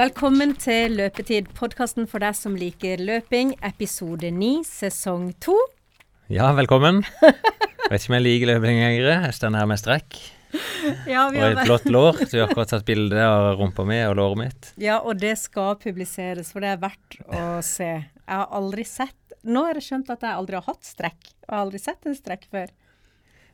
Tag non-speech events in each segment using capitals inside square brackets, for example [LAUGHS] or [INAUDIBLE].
Velkommen til Løpetid, podkasten for deg som liker løping, episode 9, sesong 2. Ja, velkommen. Vet ikke om jeg liker løping lenger. Jeg står her med strekk Ja, vi og har et blått lår. Du har akkurat tatt bilde av rumpa mi og låret mitt. ja, og det skal publiseres, for det er verdt å se. Jeg har aldri sett Nå har jeg skjønt at jeg aldri har hatt strekk. Og jeg har aldri sett en strekk før.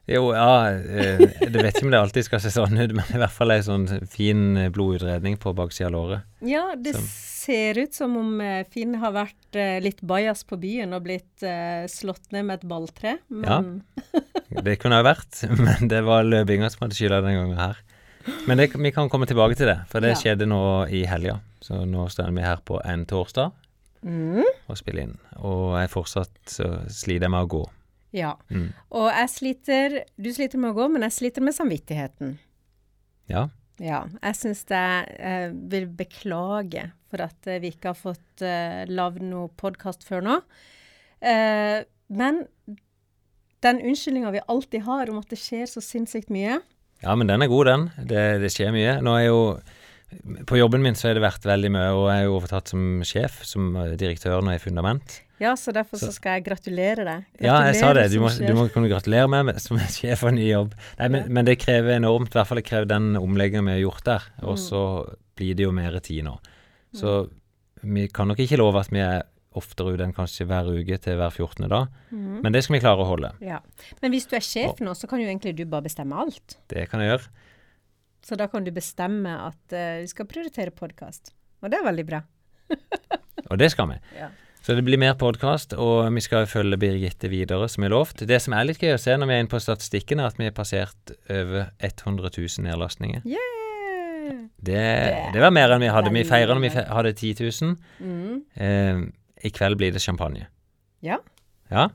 Jo, ja, eh, du vet ikke om det alltid skal se sånn ut, men i hvert fall ei sånn fin eh, blodutredning på baksida av låret. Ja, det Som- ser ut som om eh, Finn har vært eh, litt bajas på byen og blitt eh, slått ned med et balltre. Men [LAUGHS] Det kunne ha vært, men det var løpinga som hadde skylda denne gangen her. Men det, vi kan komme tilbake til det, for det Ja. skjedde nå i helga. Så nå står vi her på en torsdag mm, og spiller inn. Og jeg fortsatt så sliter jeg med å gå. Ja. Mm. Og jeg sliter Du sliter med å gå, men jeg sliter med samvittigheten. Ja. Ja, jeg syns jeg eh, vil beklage for at eh, vi ikke har fått eh, lagd noe podkast før nå. Eh, men den unnskyldninga vi alltid har om at det skjer så sinnssykt mye Ja, men den er god, den. Det, det skjer mye. Nå er jo På jobben min så har det vært veldig mye, og jeg er jo overtatt som sjef, som direktør nå i Fundament. Ja, så derfor så skal jeg gratulere deg. Ja, jeg sa det. Du må, du må kunne gratulere meg med, som [LAUGHS] sjef og ny jobb. Nei, men, men det krever enormt. I hvert fall det krever den omleggingen vi har gjort der. Og så blir det jo mer tid nå. Så vi kan nok ikke love at vi er oftere ute enn kanskje hver uke til hver 14. da. Mm. men det skal vi klare å holde. Ja. Men hvis du er sjef nå, så kan jo egentlig du bare bestemme alt. Det kan jeg gjøre. Så da kan du bestemme at uh, vi skal prioritere podkast. Og det er veldig bra. [LAUGHS] Og det skal vi. Ja. Så det blir mer podkast, og vi skal følge Birgitte videre, som er lovt. Det som er litt gøy å se når vi er inne på statistikken, er at vi har passert over 100 000 nedlastninger. Yeah! Det, det var mer enn vi hadde. Vi feira når vi hadde 10 000. Mm. Eh, I kveld blir det champagne. Ja. Ja?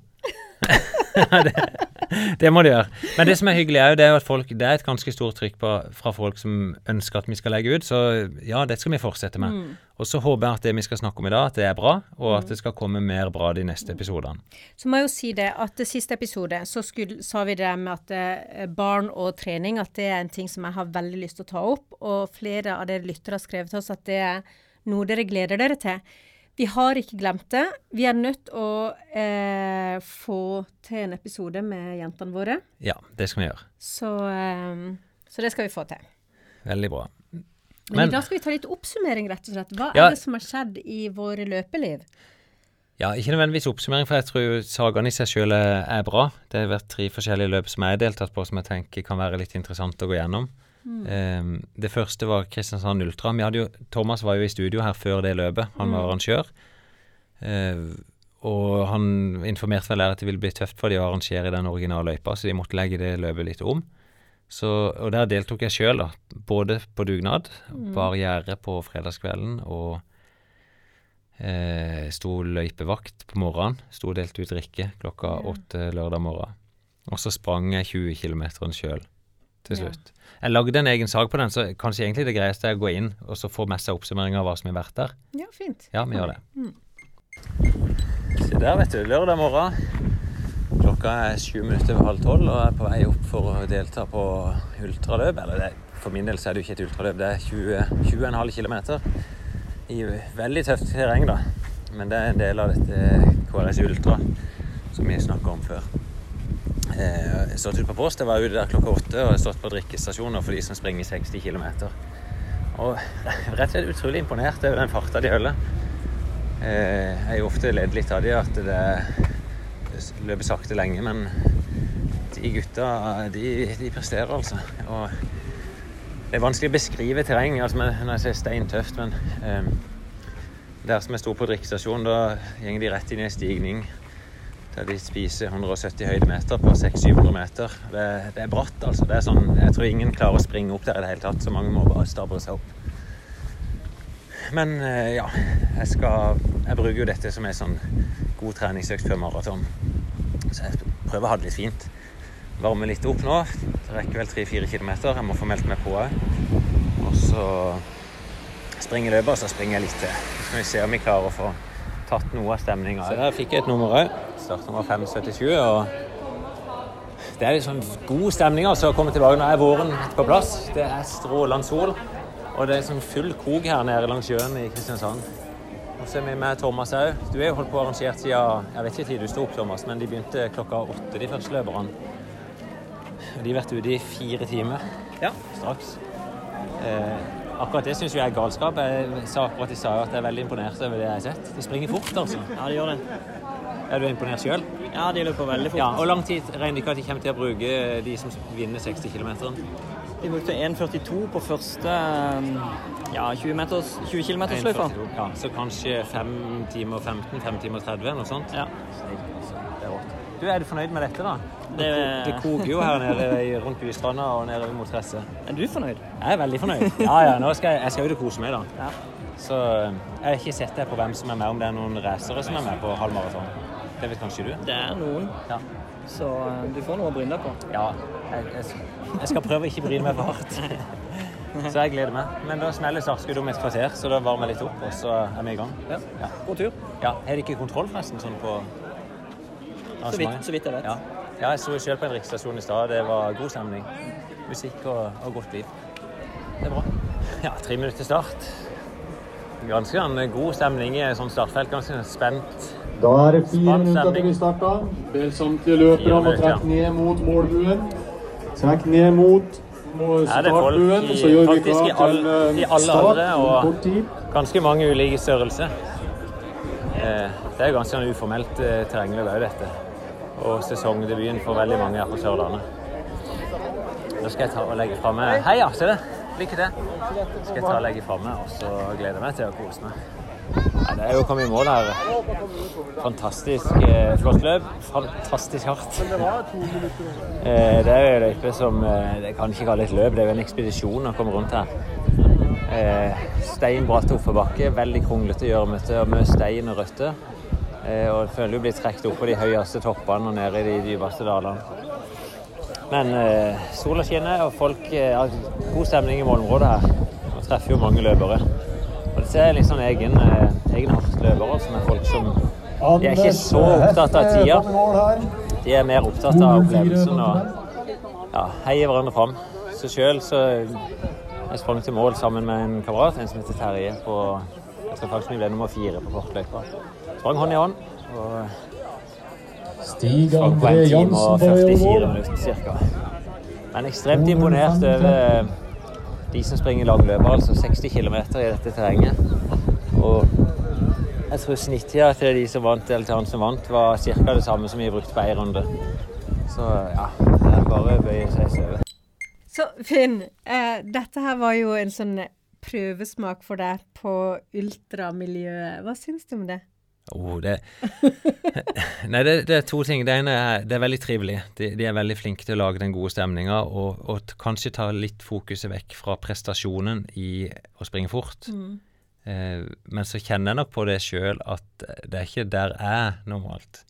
[LAUGHS] [LAUGHS] det, [LAUGHS] det må du gjøre. Men det som er hyggelig er jo at folk Det er et ganske stort trykk på, fra folk som ønsker at vi skal legge ut, så ja, det skal vi fortsette med. Mm. Og så håper jeg at det vi skal snakke om i dag, at det er bra, og at det skal komme mer bra de neste episodene. Så må jeg jo si det at det siste episode så skulle, sa vi det med at eh, barn og trening at det er en ting som jeg har veldig lyst til å ta opp. Og flere av dere lyttere har skrevet til oss at det er noe dere gleder dere til. Vi har ikke glemt det. Vi er nødt til å eh, få til en episode med jentene våre. Ja, det skal vi gjøre. Så, eh, så det skal vi få til. Veldig bra. Men, Men- da skal vi ta litt oppsummering, rett og slett. Hva Ja. er det som har skjedd i våre løpeliv? Ja, ikke nødvendigvis oppsummering, for jeg tror sagaen i seg sjøl er, bra. Det har vært tre forskjellige løp som jeg har deltatt på, som jeg tenker kan være litt interessant å gå gjennom. Eh, det første var Kristiansand Ultra. Vi hadde jo, Thomas var jo i studio her før det løpet. Han var arrangør. Eh, og han informerte vel der at det ville bli tøft for de å arrangere den originale løypa, så de måtte legge det løpet litt om. Så, og der deltok jeg sjøl, da. Både på dugnad, bar gjerde på fredagskvelden og eh, sto løypevakt på morgenen. Sto og delte ut drikke klokka åtte lørdag morgen. Og så sprang jeg 20 km sjøl til Ja. Jeg lagde en egen sak på den, så kanskje egentlig det greieste er å gå inn og så få med seg oppsummering av hva som har vært der. Ja, fint. Ja, vi gjør det. Mm. Se der, vet du. Lørdag morgen. Klokka er sju minutter over halv tolv, og jeg er på vei opp for å delta på ultraløp. Eller det, for min del så er det jo ikke et ultraløp, det er 20 20,5 km i veldig tøft terreng, da. Men det er en del av dette KRS Ultra som vi snakka om før. Eh, har stått ute på post, jeg var ute der klokka åtte og jeg har stått på drikkestasjoner for de som springer 60 km. Og [LAUGHS] rett og slett utrolig imponert over den farta de holder. Eh, Jeg jo ofte ledd litt av de at det løper sakte lenge, men de gutta, de, de presterer altså. Og det er vanskelig å beskrive terreng altså, når jeg sier steintøft, men eh, der som jeg sto på drikkestasjonen, da går de rett inn i en stigning der de spiser 170 høydemeter på 600-700 meter. Det, det er bratt, altså. Det er sånn, jeg tror ingen klarer å springe opp der i det hele tatt, så mange må bare stabre seg opp. Men eh, ja, jeg skal Jeg bruker jo dette som en sånn god treningsøkt før maraton. Så jeg prøver å ha det litt fint. Varme litt opp nå. Det rekker vel 3-4 km. Jeg må få meldt meg på òg. Og så springer løpet, og så springer jeg litt til. Så skal vi se om vi klarer å få tatt noe av stemninga. Så der fikk jeg et nummer òg. Startnummer 577. Og det er liksom god stemning altså å komme tilbake. Nå er våren på plass. Det er strålende sol. Og det er sånn full krok her nede langs sjøen i Kristiansand. Og så er vi med Thomas òg. Du er jo holdt på arrangert siden Jeg vet ikke tid du sto opp, Thomas, men de begynte klokka åtte, de første løperne. Og De har vært ute i fire timer Ja. straks. Eh, akkurat det syns jeg er galskap. Jeg sa akkurat de sa at jeg er veldig imponert over det jeg har sett. De springer fort, altså. Ja, de gjør det. Er du imponert sjøl? Ja, de løper veldig fort. Ja, og lang tid regner ikke at de kommer til å bruke de som vinner 60 km? De brukte 1,42 på første um, ja, 20, meters, 20 km løypa. Ja, så kanskje 5 timer 15, 5 timer 30, noe sånt? Ja. Du, Er du fornøyd med dette, da? Det- det koker jo her nede i- rundt Bystranda og nede mot Gresset. Er du fornøyd? Jeg er veldig fornøyd. Ja, ja, nå skal jeg, jeg skal ut og kose meg, da. Ja. Så eh, jeg har ikke sett det på hvem som er med, om det er noen racere som er med på halvmaraton. Det vet kanskje du? Det er noen, Ja. så uh, du får noe å bryne deg på. Ja, jeg, jeg, jeg skal prøve å ikke bryne meg for hardt. Så jeg gleder meg. Men da smeller startskuddet om et kvarter, så da varmer jeg litt opp, og så er vi i gang. Ja. Ja. God tur. Ja, Har de ikke kontroll forresten sånn på Så vidt, så vidt jeg vet. Ja. ja, jeg så selv på en riksstasjon i stad. Det var god stemning. Musikk og, og godt liv. Det er bra. Ja, tre minutter til start. Ganske en god stemning i et sånt startfelt. Ganske sånn spent. Da er det fire minutter til vi starter. Ber samtlige løpere om å trekke ned mot målbuen. Trekk ned mot er startbuen, i- så gjør vi klar til eh, i alle start om kort tid. Ganske mange ulike størrelser. Eh, det er ganske sånn uformelt eh, terrengløp òg, dette. Og sesongdebuten for veldig mange her på Sørlandet. Nå skal jeg ta og legge fra meg ja, se det. Lykke til. Skal jeg ta og legge fra meg, og så gleder jeg meg til å kose meg. Ja, det er jo kommet i mål her. Fantastisk eh, flott løp. Fantastisk hardt. Eh, det er jo en løype som eh, Det kan ikke kalle et løp, det er jo en ekspedisjon å komme rundt her. Eh, Steinbratt oppoverbakke, veldig kronglete, gjørmete med stein og røtter. Eh, og jeg føler du blir trukket opp på de høyeste toppene og ned i de dypeste dalene. Men eh, sola skinner, og folk eh, har god stemning i målområdet her. Og treffer jo mange løpere. Og dette er liksom sånn egen, eh, egen løpere, som er folk som De er ikke så opptatt av tida. De er mer opptatt av opplevelsen og ja, heier hverandre fram. Så sjøl så jeg sprang til mål sammen med en kamerat, en som heter Terje, på jeg tror faktisk vi ble nummer fire på kortløypa. Sprang hånd i hånd. og Stig André Jansen på vei 44 over. minutter ca. Men ekstremt imponert over de som springer langløp, altså 60 km i dette terrenget. Og jeg tror snittida til de som vant, eller til han som vant, var ca. det samme som vi brukte på én runde. Så ja, det er bare å bøye seg søve. Så Finn, eh, dette her var jo en sånn prøvesmak for deg på ultramiljøet. Hva syns du om det? Oh, det [LAUGHS] Nei, det, det er to ting. Det ene er det er veldig trivelig. De, de er veldig flinke til å lage den gode stemninga, og, og kanskje ta litt fokuset vekk fra prestasjonen i å springe fort. Eh, men så kjenner jeg nok på det sjøl at det er ikke der jeg er normalt.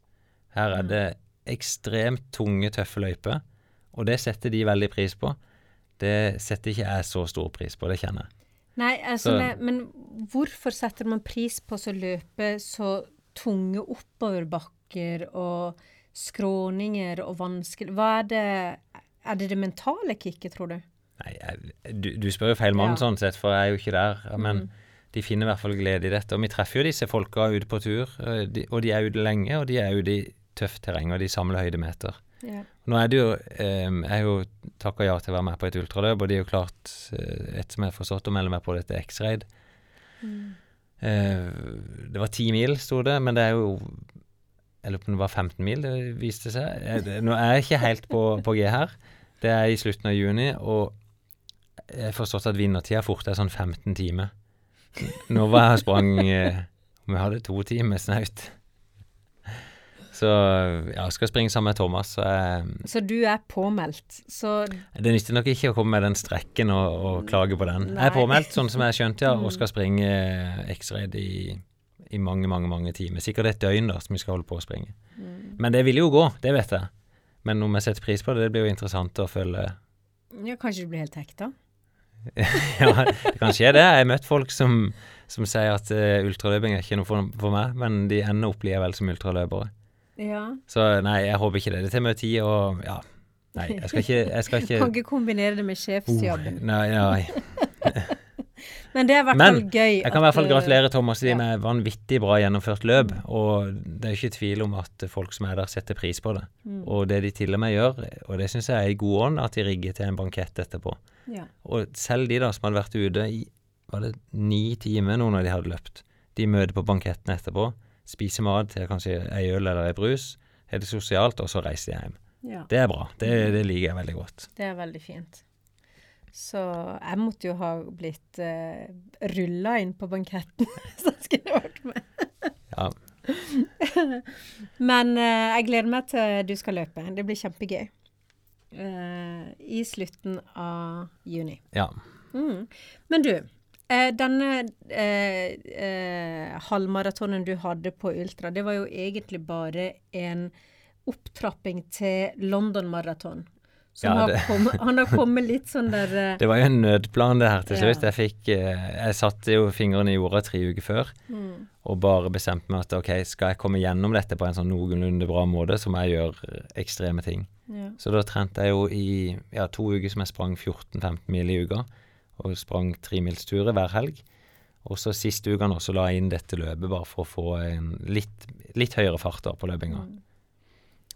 Her er det ekstremt tunge, tøffe løyper, og det setter de veldig pris på. Det setter ikke jeg så stor pris på, det kjenner jeg. Nei, altså, Så- nei, men hvorfor setter man pris på å løpe så tunge oppoverbakker og skråninger og vanskelig Hva er det Er det det mentale kicket, tror du? Nei, jeg, du, du spør jo feil mann Ja. Mm. sånn sett, for jeg er jo ikke der. Men de finner i hvert fall glede i dette. Og vi treffer jo disse folka ute på tur, og de, og de er ute lenge, og de er ute i tøft terreng, og de samler høydemeter. Ja. Nå er det jo eh, Jeg har jo takka ja til å være med på et ultraløp, og det er jo klart, et etter som jeg har forstått, å melde meg på dette X-Raid. Eh, det var ti mil, sto det, men det er jo Jeg lurer på om det var 15 mil, det viste seg. Jeg, nå er jeg ikke helt på, på G her. Det er i slutten av juni, og jeg har forstått at vinnertida fort er sånn 15 timer. Nå var jeg og sprang eh, Om jeg hadde to timer snaut. Så ja, skal springe sammen med Thomas. Så jeg, Så du er påmeldt. Så det nytter nok ikke å komme med den strekken og, og klage på den. Jeg er påmeldt, sånn som jeg skjønte, ja, [LAUGHS] og skal springe eh, X-Raid i, i mange, mange mange timer. Sikkert et døgn da, som vi skal holde på å springe. Men det vil jo gå, det vet jeg. Men om jeg setter pris på det, det blir jo interessant å følge ja, kanskje du blir helt hekta? [LAUGHS] Ja, det kan skje det. Jeg har møtt folk som, som sier at uh, ultraløping er ikke noe for, for meg, men de ender opp likevel som ultraløpere. Ja. Så nei, jeg håper ikke det. Det tar mye tid, og ja. Nei, jeg skal ikke, jeg skal ikke [LAUGHS] Kan ikke kombinere det med sjefsjobben. Nei, nei. [LAUGHS] Men det er i hvert fall gøy. Jeg kan i hvert fall eh, gratulere Thomas ja. med vanvittig bra gjennomført løp. Og det er ikke tvil om at folk som er der, setter pris på det. Mm. Og det de til og med gjør, og det syns jeg er i god ånd, at de rigger til en bankett etterpå. Ja. Og selv de da som hadde vært ute i var det ni timer, noen av de hadde løpt, de møter på banketten etterpå, spiser mat til kanskje ei øl eller ei brus, har det sosialt, og så reiser de hjem. ja. Det er bra. Det, det liker jeg veldig godt. Det er veldig fint. Så jeg måtte jo ha blitt uh, rulla inn på banketten [LAUGHS] hvis jeg skulle vært med. Ja. [LAUGHS] Men eh, jeg gleder meg til du skal løpe. Det blir kjempegøy. Eh, I slutten av juni. ja. Mm. Men du, eh, denne eh, eh, halvmaratonen du hadde på Ultra, det var jo egentlig bare en opptrapping til London-maraton. Ja, har, kommet, han har kommet litt sånn der eh, [LAUGHS] Det var jo en nødplan, det her til Ja. slutt. Jeg fikk eh, Jeg satte jo fingrene i jorda tre uker før mm, og bare bestemte meg at ok, skal jeg komme gjennom dette på en sånn noenlunde bra måte, så må jeg gjøre eh, ekstreme ting. ja. Så da trente jeg jo i ja, to uker som jeg sprang 14-15 mil i uka, og sprang tremilsturer hver helg. Og så siste uka nå så la jeg inn dette løpet bare for å få en litt, litt høyere fart da på løpinga.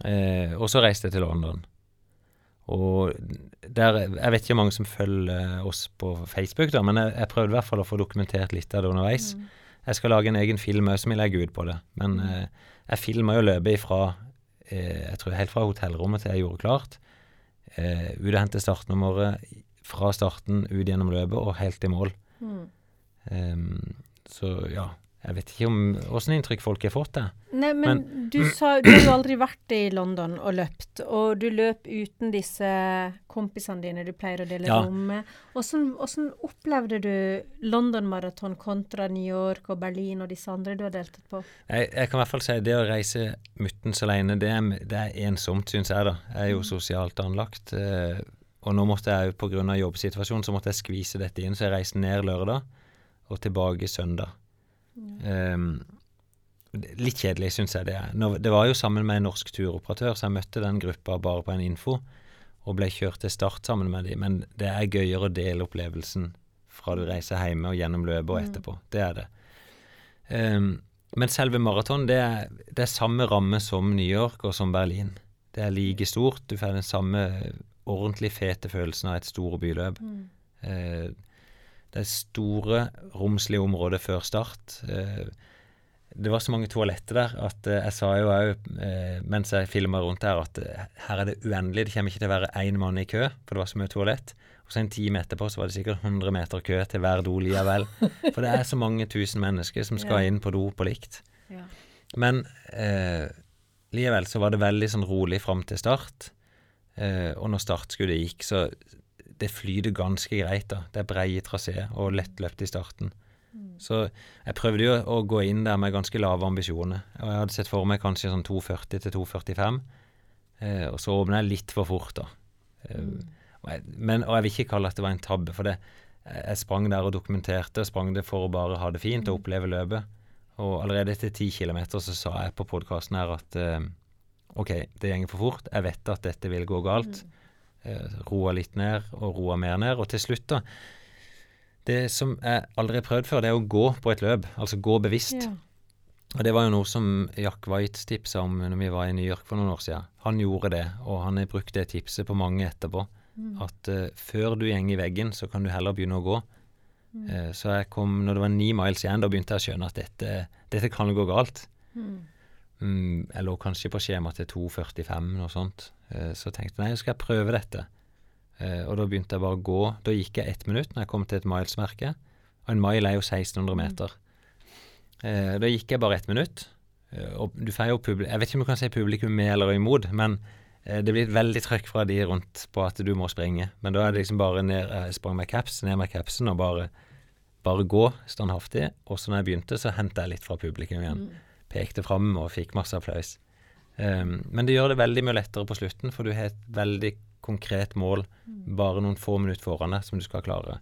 Eh, og så reiste jeg til London. Og der, jeg vet ikke hvor mange som følger oss på Facebook, da, men jeg, jeg prøvde i hvert fall å få dokumentert litt av det underveis. Jeg skal lage en egen film òg som jeg legger ut på det. Men eh, jeg filma jo løpet ifra eh, jeg tror helt fra hotellrommet til jeg gjorde klart. Eh, ut og hente startnummeret, fra starten ut gjennom løpet og helt i mål. Mm. Um, så ja, jeg vet ikke om åssen inntrykk folk har fått det. Nei, men, du sa Du har jo aldri vært i London og løpt, og du løp uten disse kompisene dine du pleier å dele Ja. rom med. Åssen opplevde du London Marathon kontra New York og Berlin og disse andre du har deltatt på? Jeg, jeg kan i hvert fall si det å reise muttens alene, det er, det er ensomt, syns jeg, da. Jeg er jo sosialt anlagt. Eh, og nå måtte jeg pga. jobbsituasjonen så måtte jeg skvise dette inn, så jeg reiste ned lørdag og tilbake søndag. Det- litt kjedelig, syns jeg det er. Nå, det var jo sammen med en norsk turoperatør, så jeg møtte den gruppa bare på en info og ble kjørt til start sammen med dem. Men det er gøyere å dele opplevelsen fra du reiser hjemme og gjennom løpet og etterpå. Det er det. Um, men selve maraton, det det er samme ramme som New York og som Berlin. Det er like stort. Du får den samme ordentlig fete følelsen av et store byløp. Eh, det er store, romslige områder før start. Eh, det var så mange toaletter der at eh, jeg sa jo òg, eh, mens jeg filma rundt her, at eh, her er det uendelig. Det kommer ikke til å være én mann i kø, for det var så mye toalett. Og så en time etterpå så var det sikkert 100 meter kø til hver do likevel. [LAUGHS] For det er så mange tusen mennesker som skal Ja. inn på do på likt. Ja. Men eh, likevel så var det veldig sånn rolig fram til start. Eh, og når startskuddet gikk, så det flyter ganske greit. da. Det er breie traseer og lettløpt i starten. Så jeg prøvde jo å gå inn der med ganske lave ambisjoner. Og jeg hadde sett for meg kanskje sånn 2,40 til 2,45. Eh, og så åpna jeg litt for fort, da. Eh, og, jeg, men, og jeg vil ikke kalle at det var en tabbe, for det, jeg sprang der og dokumenterte, og sprang det for å bare ha det fint og oppleve løpet. Og allerede etter ti kilometer så sa jeg på podkasten her at eh, OK, det gjenger for fort. Jeg vet at dette vil gå galt. Eh, roa litt ned og roa mer ned. Og til slutt, da Det som jeg aldri har prøvd før, det er å gå på et løp. Altså gå bevisst. Ja. Og det var jo noe som Jack White tipsa om når vi var i New York for noen år siden. Han gjorde det, og han har brukt det tipset på mange etterpå. At eh, før du går i veggen, så kan du heller begynne å gå. Eh, så jeg kom, når det var ni miles igjen, da begynte jeg å skjønne at dette, dette kan gå galt. Mm, jeg lå kanskje på skjema til 2,45, noe sånt. Eh, så tenkte jeg nei, skal jeg prøve dette. Eh, og da begynte jeg bare å gå. Da gikk jeg ett minutt når jeg kom til et milesmerke. Og en mile er jo 1600 meter. Eh, da gikk jeg bare ett minutt. Eh, og du får jo publikum Jeg vet ikke om du kan si publikum med eller imot, men det blir veldig trøkk fra de rundt på at du må springe. Men da er det liksom bare ned Jeg sprang med caps, ned med capsen og bare, bare gå standhaftig. Og så når jeg begynte, så hentet jeg litt fra publikum igjen. Pekte fram og fikk masse applaus. Um, men det gjør det veldig mye lettere på slutten, for du har et veldig konkret mål bare noen få minutter foran deg som du skal klare.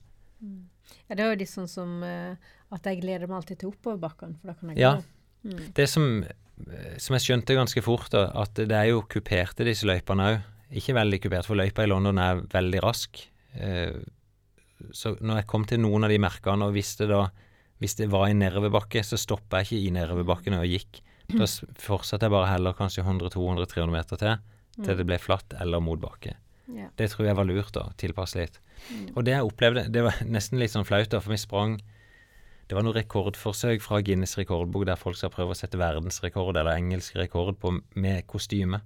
ja, det er jo litt sånn som uh, at jeg gleder meg alltid til oppoverbakken, for da kan jeg Ja. gå. Mm. Det som, eh, som jeg skjønte ganske fort, at det er jo kuperte disse løypene òg. Ikke veldig kupert, for løypa i London er veldig rask. Uh, så når jeg kom til noen av de merkene, og visste da hvis det var i nedoverbakke, så stoppa jeg ikke i nedoverbakken og gikk. Da fortsatte jeg bare heller kanskje 100-200-300 meter til, til det ble flatt eller mot bakke. Ja. Det tror jeg var lurt, da. Tilpasse litt. Og det jeg opplevde, det var [LAUGHS] nesten litt sånn flaut, da, for vi sprang Det var noe rekordforsøk fra Guinness rekordbok der folk skal prøve å sette verdensrekord eller engelsk rekord på med kostyme.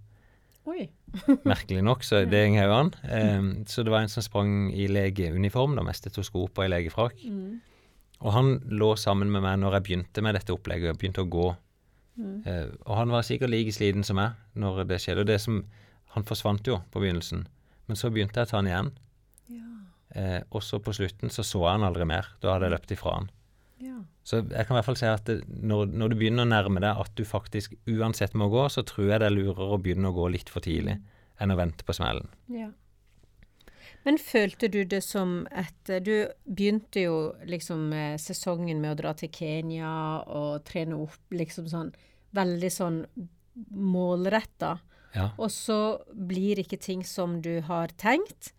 Oi. [LAUGHS] Merkelig nok, så det henger jo an. Um, så det var en som sprang i legeuniform, da, med stetoskop og i legefrakk. Og han lå sammen med meg når jeg begynte med dette opplegget, og begynte å gå. Eh, og han var sikkert like sliten som meg når det skjedde. Og det som Han forsvant jo på begynnelsen, men så begynte jeg å ta han igjen. Eh, og så på slutten så så jeg han aldri mer. Da hadde jeg løpt ifra han. Ja. Så jeg kan i hvert fall si at det, når, når du begynner å nærme deg at du faktisk uansett må gå, så tror jeg det er lurere å begynne å gå litt for tidlig enn å vente på smellen. Ja. Men følte du det som et Du begynte jo liksom eh, sesongen med å dra til Kenya og trene opp liksom sånn veldig sånn målretta. Ja. Og så blir ikke ting som du har tenkt.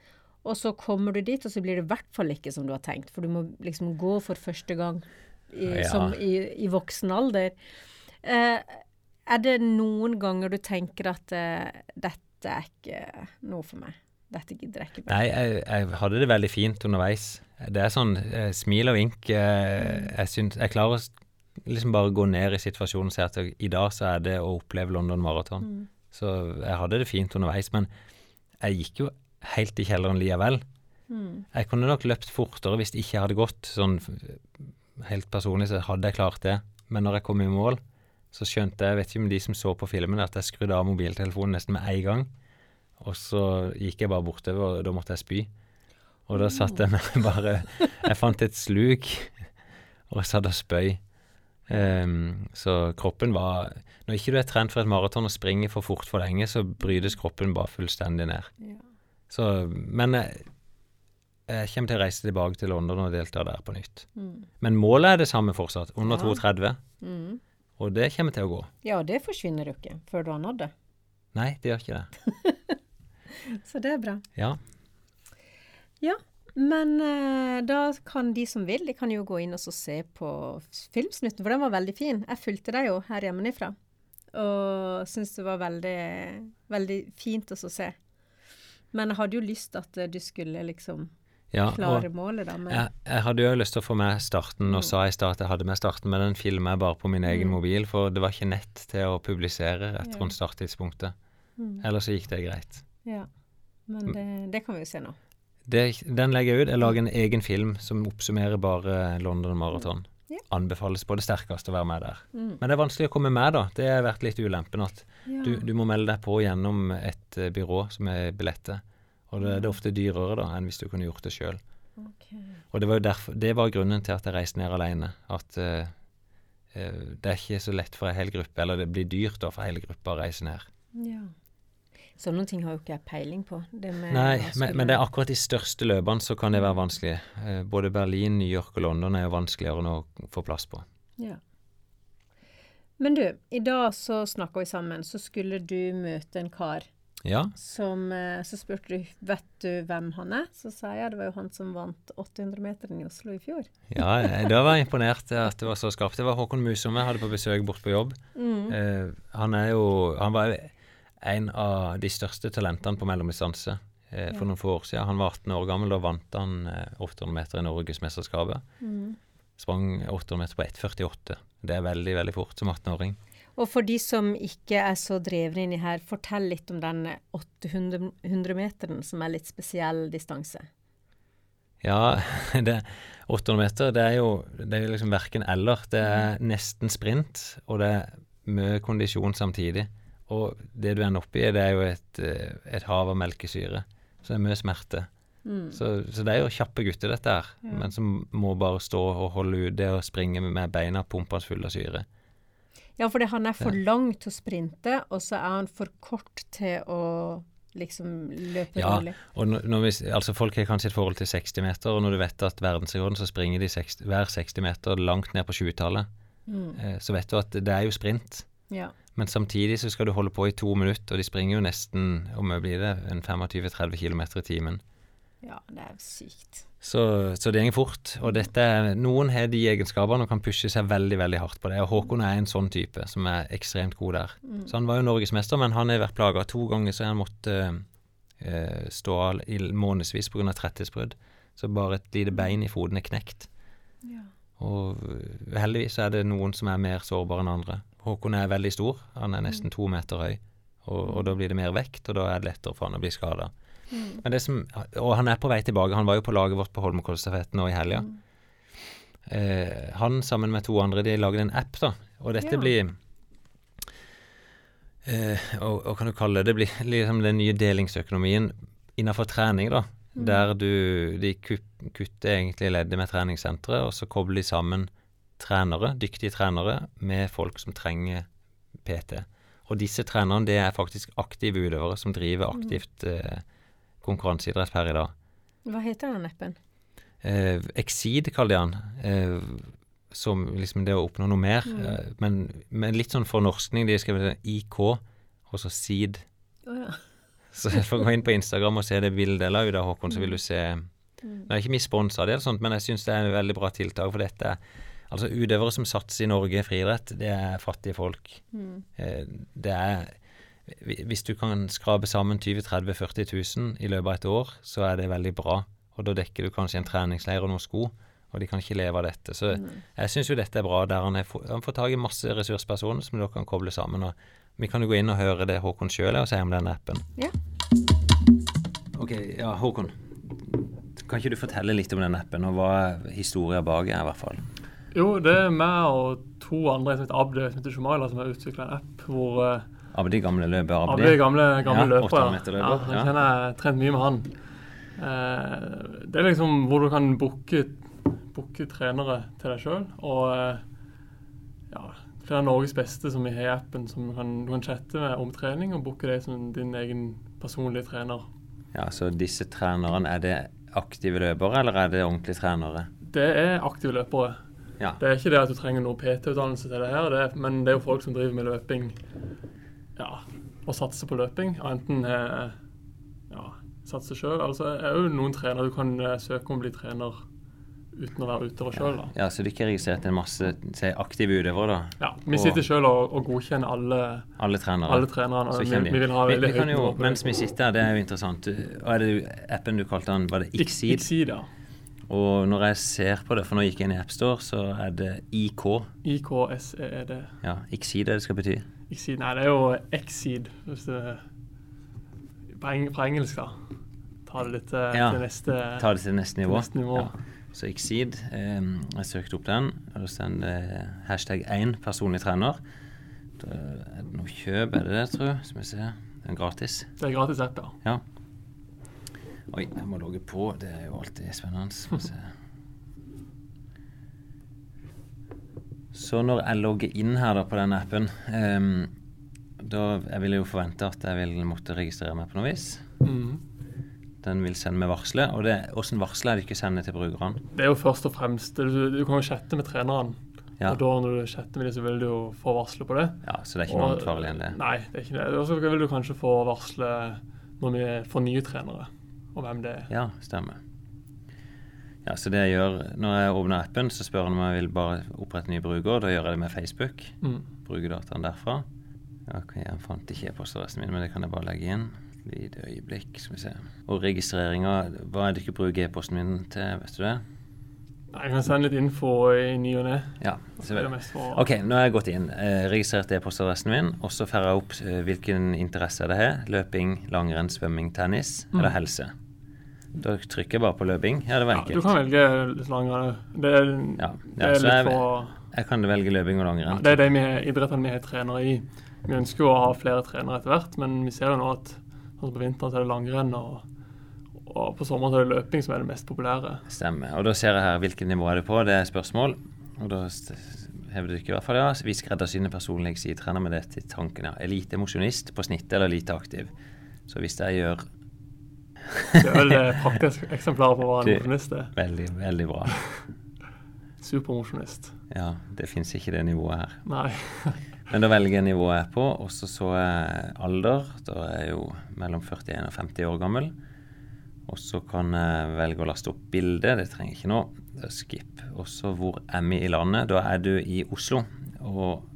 Og så kommer du dit, og så blir det i hvert fall ikke som du har tenkt. For du må liksom gå for første gang i, Ja. som i, i voksen alder. Eh, er det noen ganger du tenker at eh, dette er ikke noe for meg? Dette gidder jeg ikke mer. Nei, jeg, jeg hadde det veldig fint underveis. Det er sånn eh, smil og vink. Eh, jeg, syns, jeg klarer å liksom bare gå ned i situasjonen og si at i dag så er det å oppleve London Marathon. Så jeg hadde det fint underveis, men jeg gikk jo helt i kjelleren likevel. Jeg kunne nok løpt fortere hvis det ikke hadde gått. Sånn helt personlig så hadde jeg klart det. Men når jeg kom i mål, så skjønte jeg, jeg vet ikke om de som så på filmen, at jeg skrudde av mobiltelefonen nesten med en gang. Og så gikk jeg bare bortover, og da måtte jeg spy. Og da satt jeg med [LAUGHS] bare Jeg fant et sluk og satt og spøy. Um, så kroppen var Når ikke du er trent for et maraton og springer for fort for lenge, så brytes kroppen bare fullstendig ned. Ja. Så, men jeg, jeg kommer til å reise tilbake til London og delta der på nytt. Men målet er det samme fortsatt, under Ja. 2,30. Mm. Og det kommer til å gå. Ja, det forsvinner jo ikke før du har nådd det. Nei, det gjør ikke det. [LAUGHS] Så det er bra. Ja. Ja, men eh, da kan de som vil, de kan jo gå inn og så se på filmsnutten, for den var veldig fin. Jeg fulgte deg jo her hjemmefra, og syntes det var veldig, veldig fint å se. Men jeg hadde jo lyst at eh, du skulle liksom ja klare målet, da. Men jeg, jeg hadde jo lyst til å få med starten, og sa i stad jeg hadde med starten, men den filmer jeg bare på min egen mobil, for det var ikke nett til å publisere rett rundt starttidspunktet. Mm. Ellers så gikk det greit. Ja. Men det, det kan vi jo se nå. Det, den legger jeg ut. Jeg lager en egen film som oppsummerer bare London Marathon. Ja. Anbefales på det sterkeste å være med der. Mm. Men det er vanskelig å komme med, da. Det har vært litt ulempen at Ja. du, du må melde deg på gjennom et eh, byrå som er billetter. Og det, det er ofte dyrere da enn hvis du kunne gjort det sjøl. Ok. Og det var derfor, det var grunnen til at jeg reiste ned alene. At uh, uh, det er ikke så lett for ei hel gruppe, eller det blir dyrt da for hel gruppe å reise ned. Ja. Sånne ting har jo ikke jeg peiling på. Det med Nei, men, men det er akkurat de største løpene så kan det være vanskelig. Eh, både Berlin, New York og London er jo vanskeligere å få plass på. Ja. Men du, i dag så snakka vi sammen, så skulle du møte en kar Ja, som eh, Så spurte du vet du hvem han er. Så sa jeg det var jo han som vant 800-meteren i Oslo i fjor. ja jeg- da var jeg imponert at det var så skarpt. Det var Håkon Musomme jeg hadde på besøk bort på jobb. Eh, han er jo Han var en av de største talentene på mellomdistanse eh, for noen få år siden. Han var 18 år gammel, da vant han eh, 800 meter i Norgesmesterskapet. Sprang 800 meter på 1,48. Det er veldig, veldig fort som 18-åring. Og for de som ikke er så drevne inni her, fortell litt om den 800-meteren, som er litt spesiell distanse. Ja, [LAUGHS] det 800 meter, det er jo, det er liksom verken eller. Det er nesten sprint, og det er mye kondisjon samtidig. Og det du ender opp i, det er jo et, eh, et hav av melkesyre. Så det er mye smerte. Så, så det er jo kjappe gutter, dette her. Men som må bare stå og holde ut det og springe med beina pumpende fulle av syre. Ja, fordi han er for lang til å sprinte, og så er han for kort til å liksom løpe Ja, rolig. og når, når vi, altså folk har kanskje et forhold til 60 meter, og når du vet at verdensrekorden så springer de 60, hver 60 meter langt ned på 20-tallet, mm. så vet du at det er jo sprint. Ja. Men samtidig så skal du holde på i to minutter, og de springer jo nesten, om det blir det, en 25-30 km i timen. Ja, det er sykt. Så, så det går fort. Og dette, noen har de egenskapene og kan pushe seg veldig veldig hardt på det. Og Håkon er en sånn type som er ekstremt god der. Så han var jo norgesmester, men han har vært plaga to ganger, så han måtte uh, stå av i månedsvis pga. tretthetsbrudd. Så bare et lite bein i foten er knekt. Ja. Og øh, heldigvis er det noen som er mer sårbare enn andre. Håkon er veldig stor, han er nesten to meter høy. Og, og da blir det mer vekt, og da er det lettere for han å bli skada. Mm. og han er på vei tilbake. Han var jo på laget vårt på Holmenkollstafetten nå i helga. Eh, han sammen med to andre de lagde en app, da. Og dette Ja. blir eh, og, og kan du kalle det Det blir liksom den nye delingsøkonomien innenfor trening, da. Der du De kutter egentlig leddet med treningssenteret, og så kobler de sammen trenere, dyktige trenere, med folk som trenger PT. Og disse trenerne, det er faktisk aktive utøvere som driver aktivt eh, konkurranseidrett per i dag. Hva heter den appen? Eh, Exceed kaller de han. Eh, som liksom det å oppnå noe mer. Eh, men men, litt sånn fornorskning. De har skrevet IK, og så Seed. Oh, ja. [LAUGHS] Så jeg får gå inn på Instagram og se det bildet eller Uda av Håkon, så vil du se Nå er ikke vi sponsa av men jeg syns det er et veldig bra tiltak. For dette Altså, utøvere som satser i Norge i friidrett, det er fattige folk. Mm. Det er Hvis du kan skrape sammen 20 30 40 000 i løpet av et år, så er det veldig bra. Og da dekker du kanskje en treningsleir og noen sko, og de kan ikke leve av dette. Så jeg syns jo dette er bra, der han, er, han får tak i masse ressurspersoner som dere kan koble sammen. og Vi kan jo gå inn og høre det Håkon sjøl er og si om den appen. Ja. Ok, ja, Håkon. Kan ikke du fortelle litt om den appen, og hva historien bak er, i hvert fall? Jo, det er meg og to andre som heter Abdi som heter Shumaila, som har utvikla en app hvor uh, Abdi, gamle løper Abdi Abdi? gamle, gamle Ja, løper. 800 løper, Ja, jeg ja. kjenner jeg har trent mye med han. Eh, det er liksom hvor du kan booke trenere til deg sjøl. Og eh, ja, flere av Norges beste som vi har i appen, som du kan, du kan chatte med om trening og booke deg som din egen personlige trener. Ja, Så disse trenerne, er det aktive løpere, eller er det ordentlige trenere? Det er aktive løpere. Ja. Det er ikke det at du trenger noe PT-utdannelse til det her, det er, men det er jo folk som driver med løping ja, og satser på løping. Enten eh, ja, satser sjøl, altså er jo noen trenere du kan eh, søke om å bli trener uten å være utøver sjøl. ja, så du ikke registrert en masse se, aktive utøvere, da? Ja, vi Og- sitter sjøl og, og godkjenner alle, Alle trenere? alle trenerne. Vi, vi vil ha vi, veldig vi kan høyt jo. Mens vi sitter her, det er jo interessant. Hva er det appen du kalte den, var det Ixid? Ixid, ja. Og når jeg ser på det, for nå gikk jeg inn i AppStore, så er det IK. IKSEED. Ja, Xseed er det skal bety. Xseed, nei, det er jo Exceed, hvis det på, eng, på engelsk, da. Ta det litt eh, Ja, til neste, Ta det til neste nivå. neste nivå. Ja. Så Exceed, eh, jeg søkte opp den, og så er det hashtag 1 personlig trener. Da er det noe kjøp, er det det, tror jeg? Skal vi se. Den er gratis. Det er gratis app, ja. Ja. Oi, jeg må logge på. Det er jo alltid spennende. Se. Så når jeg logger inn her da på den appen, um, da jeg ville jo forvente at jeg vil måtte registrere meg på noe vis. Mm. Den vil sende meg varsler. Og det, hvordan varsler er det ikke sender til brukerne? Det er jo først og fremst Du, du kan jo chatte med treneren. Ja. Og da når du chatter med dem, så vil du jo få varsler på det. ja, så det er ikke noe annet farlig enn det? Nei, det er ikke det. Og så vil du kanskje få varsler når vi får nye trenere, og hvem det er. Ja, stemmer. Ja, så det jeg gjør Når jeg åpner appen, så spør han om jeg vil bare opprette ny bruker. Da gjør jeg det med Facebook. Mm. Bruker dataen derfra. Ok, jeg fant ikke e-postadressen min, men det kan jeg bare legge inn. Lite øyeblikk, skal vi se. Og registreringa, hva er det ikke bruker e-posten min til, vet du det? Jeg kan sende litt info i ny og ne. Ja, er Ok, nå har jeg gått inn, eh, registrert e-postadressen min, og så får jeg opp eh, hvilken interesse det har. Løping, langrenn, svømming, tennis eller helse. Da trykker jeg bare på løping. Ja, det var enkelt. ja. Du kan velge litt langere. Det er, Ja, det er litt jeg- for Jeg kan velge løping og langrenn. ja. Det er de vi, idrettene vi har trenere i. Vi ønsker jo å ha flere trenere etter hvert, men vi ser jo nå at altså på vinteren så er det langrenn, og, og på sommeren så er det løping som er det mest populære. Stemmer. Og da ser jeg her hvilket nivå er du på. Det er spørsmål. Og da hevder du ikke i hvert fall ja. Vi skreddersyner personlig sidetrener med det til tanken. Ja. Elite mosjonist på snittet eller lite aktiv. Så hvis jeg gjør Det er vel et praktisk eksemplar på hva en mosjonist er. veldig, veldig bra Supermosjonist. Ja, det fins ikke det nivået her. Nei. Men da velger jeg nivået jeg er på, og så så jeg alder. Da er jeg jo mellom 41 og 50 år gammel. Og så kan jeg velge å laste opp bilde. Det trenger jeg ikke nå. Er skip. Og så hvor er vi i landet? Da er du i Oslo. Og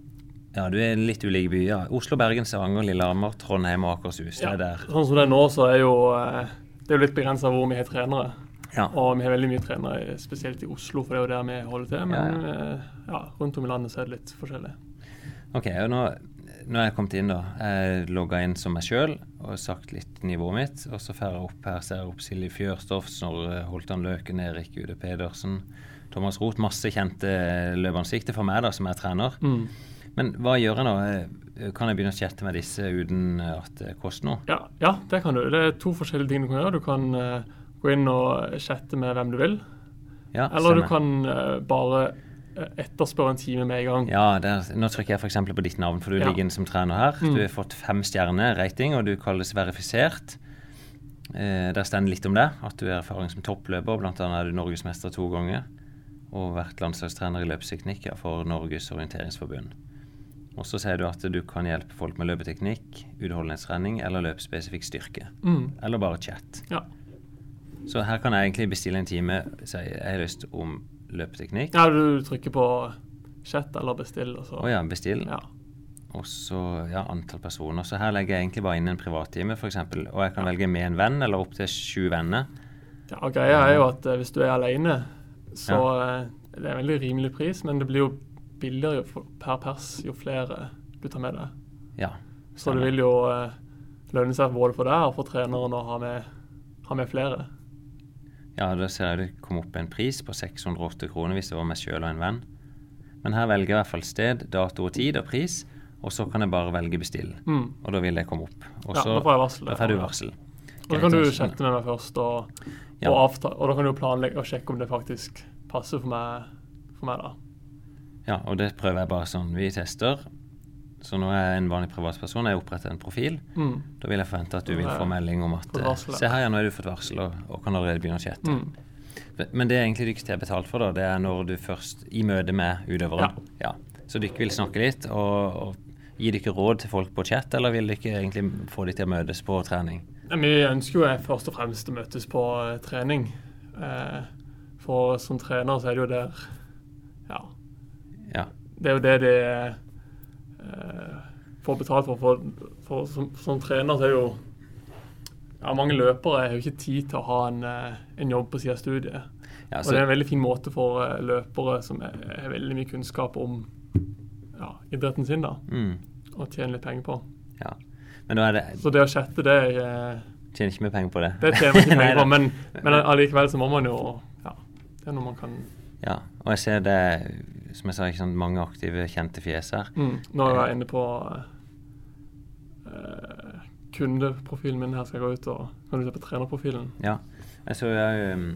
ja, du er litt ulike byer. Oslo, Bergen, Stavanger, Lillehammer, Trondheim og Akershus. Det Ja. er der. Sånn som det er nå, så er jo eh, det er jo litt begrensa hvor vi har trenere. Ja. Og vi har veldig mye trenere, spesielt i Oslo, for det er jo der vi holder til. Men ja, ja, rundt om i landet så er det litt forskjellig. Ok, og nå, nå er jeg kommet inn, da. Jeg logga inn som meg sjøl og sagt litt nivået mitt. Og så får jeg opp her, ser jeg opp Silje Fjørstoff, Snorre Holtan Løken, Erik Ude Pedersen, Thomas Roth. Masse kjente løpeansikter for meg, da, som er trener. Mm. Men hva gjør jeg nå? Eh, Kan jeg begynne å chatte med disse uten at det koster noe? Ja, ja, det kan du. Det er to forskjellige ting du kan gjøre. Du kan uh, gå inn og chatte med hvem du vil. Ja, Eller du kan uh, bare eh, etterspørre en time med en gang. Ja, der, nå trykker jeg f.eks. på ditt navn, for du Ja. ligger inne som trener her. Mm. Du har fått fem stjerner rating, og du kalles verifisert. Eh, der står litt om det, at du har erfaring som toppløper. Blant annet er du norgesmester to ganger. Og vært landslagstrener i løpsteknikk for Norges orienteringsforbund. Og så sier du at du kan hjelpe folk med løpeteknikk, utholdenhetstrening eller løpsspesifikk styrke. Mm. Eller bare chat. Ja. Så her kan jeg egentlig bestille en time. Si jeg har lyst om løpeteknikk. ja, du trykker på chat eller bestill, Å ja, bestill. Ja. Og så ja, antall personer. Så her legger jeg egentlig bare inn en privattime, f.eks. Og jeg kan velge med en venn eller opptil sju venner. Ja, og greia er jo at eh, hvis du er alene, så ja. det er en veldig rimelig pris, men det blir jo billigere jo per pers jo flere du tar med deg. Ja. Så det vil jo eh, lønne seg både for deg og for treneren å ha med, ha med flere. ja, da ser jeg det kom opp en pris på 608 kroner hvis det var meg sjøl og en venn. Men her velger jeg i hvert fall sted, dato og tid og pris. Og så kan jeg bare velge bestill. Mm. Og da vil det komme opp. Og Ja, så da får jeg varsel. da får du varsel. Og da kan du chatte med meg først, og, Ja. og, avta og da kan du planlegge og sjekke om det faktisk passer for meg, for meg da. Ja, og det prøver jeg bare sånn. Vi tester. Så nå er jeg en vanlig privatperson. Jeg oppretter en profil. Mm. Da vil jeg forvente at du vil få melding om at eh, ja. Se her, ja, nå har du fått varsel og, og kan allerede begynne å chatte. Mm. Men det er egentlig du ikke har betalt for, da. Det er når du først I møte med utøveren. Ja. Så du ikke vil snakke litt og, og gi dere råd til folk på chat, eller vil dere egentlig få de til å møtes på trening? Vi ønsker jo først og fremst å møtes på eh, trening. Eh, for som trener så er det jo der Ja. Ja. Det er jo det de eh, får betalt for. For, for som, som trener så er jo ja, Mange løpere har jo ikke tid til å ha en, eh, en jobb på siden av studiet. ja Og det er en veldig fin måte for eh, løpere som har veldig mye kunnskap om ja, idretten sin, da, mm, å tjene litt penger på. ja. Det Så det å chatte, det, er, Tjener ikke mye penger på det. det tjener ikke penger på, [LAUGHS] men, men allikevel så må man jo Ja, det er noe man kan Ja, og jeg ser det, som jeg sa, ikke sant, mange aktive, kjente fjes her. mm. Nå er jeg inne på uh, kundeprofilen min. Her skal jeg gå ut og kan du se på trenerprofilen. Ja. Jeg så jeg, um,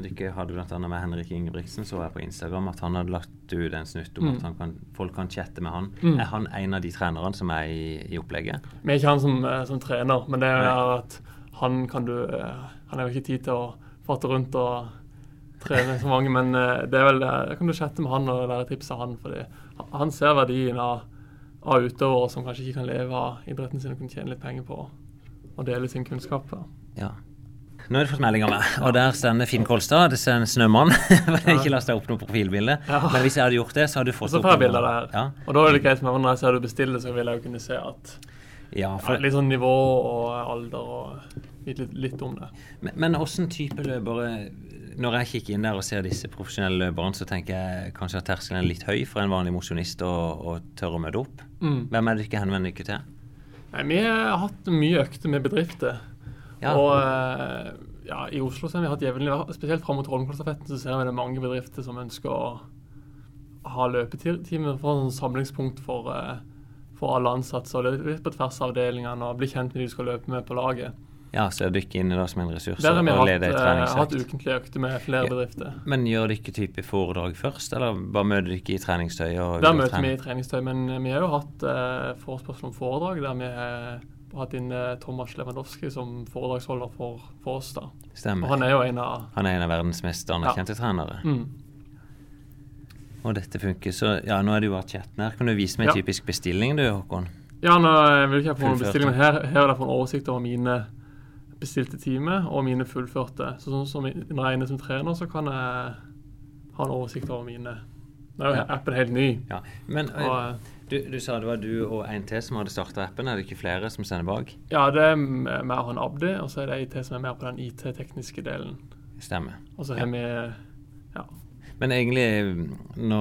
dere hadde annet med Henrik Ingebrigtsen så jeg på Instagram at han hadde lagt ut en snutt om Mm. at han kan, folk kan chatte med han. Mm. Er han en av de trenerne som er i, i opplegget? Vi er ikke han som, eh, som trener, men det er Nei. at han kan du eh, Han har jo ikke tid til å fatte rundt og trene så mange, men eh, det er vel det. kan du chatte med han og lære tips av han, fordi han- ser verdien av, av utøvere som kanskje ikke kan leve av idretten sin og kunne tjene litt penger på å dele sin kunnskap. Da. Ja. Nå har du fått melding av meg, og der står Finn Kolstad. Det er en snømann. [LAUGHS] Ikke lasta opp noe profilbilde. Ja. Men hvis jeg hadde gjort det, så hadde du fått jeg bilde av det her. Ja, Og da er det greit med når jeg ser du bestiller, så vil jeg jo kunne se at ja, ja, for, litt sånn nivå og alder og vite litt, litt om det. men, men åssen type løpere Når jeg kikker inn der og ser disse profesjonelle løperne, så tenker jeg kanskje at terskelen er litt høy for en vanlig mosjonist å, å tørre å møte opp. Mm. Hvem er det ikke henvender dere til? Nei, vi har hatt mye økter med bedrifter. Ja. Og eh, ja, i Oslo så har vi hatt jevnlig, spesielt fram mot rollenklassafetten, så ser vi det er mange bedrifter som ønsker å ha løpetimer for en samlingspunkt for, eh, for alle ansatte. Så det er litt på tvers av avdelingene og bli kjent med de du skal løpe med på laget. Ja, så er inn i det som en ressurs Der har vi og hatt, eh, hatt ukentlige økter med flere Ja. bedrifter. Men gjør dere type foredrag først, eller bare møter dere i treningstøy? og Der møter vi i treningstøy, men eh, vi har jo hatt eh, forespørsel om foredrag der vi har hatt inn eh, Thomas Lewandowski som foredragsholder for, for oss. da. Og Stemmer. han er jo en av Han er en av verdens mest anerkjente trenere. mm, Og dette funker. Så ja, nå er det jo vært chatten her. Kan du vise meg en Ja. typisk bestilling du, Håkon? Ja, nå vil ikke jeg få noen bestilling, men her, her er det for en oversikt over mine bestilte time og mine fullførte. Så sånn som når jeg er inne som trener, så kan jeg ha en oversikt over mine. Nå er jo Ja. appen helt ny. Ja. Men eh, Og, du, du sa det var du og en til som hadde starta appen. Er det ikke flere som sender bak? ja, det er meg og han Abdi, og så er det ei til som er mer på den IT-tekniske delen. Stemmer. Og så Ja. har vi ja, Men egentlig, nå,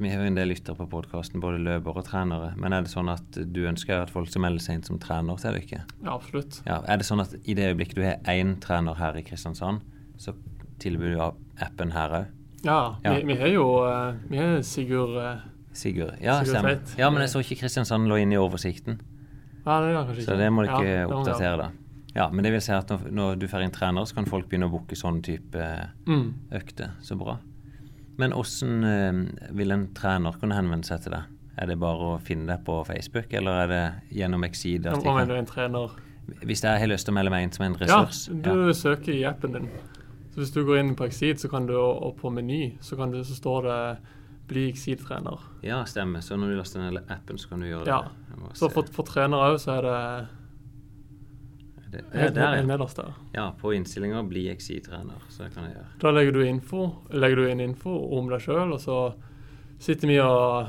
vi har jo en del lyttere på podkasten, både løpere og trenere. Men er det sånn at du ønsker at folk som melder seg inn som trener til dere? ja, absolutt. Ja, er det sånn at i det øyeblikket du har én trener her i Kristiansand, så tilbyr du appen her òg? Ja, Ja. Vi, vi har jo eh, Vi har Sigurd eh, Sigurd? Ja, Sigurd stemmer. Tveit. Ja, men jeg så ikke Kristiansand lå inne i oversikten. Ja, det gjør kanskje ikke. Så det må du Ja, ikke oppdatere, da. Ja, Men det vil si at når, når du får inn trener, så kan folk begynne å booke sånn type Mm. økter. Så bra. Men åssen eh, vil en trener kunne henvende seg til deg? Er det bare å finne deg på Facebook, eller er det gjennom Exceed? Hva mener du en trener? Hvis jeg har lyst til å melde meg inn som en Ja, du du søker i appen din. Så Hvis du går inn på Exceed, så kan du, og på meny så, kan du, så står det 'bli Exceed-trener'. Ja, stemmer. Så når du laster ned appen, så kan du gjøre Ja. det? Så for, for trenere òg, så er det det, ja, helt der, nederst der. ja, på innstillinga 'bli XI-trener'. Så det kan jeg gjøre. Da legger du, info, legger du inn info om deg sjøl, og så sitter vi og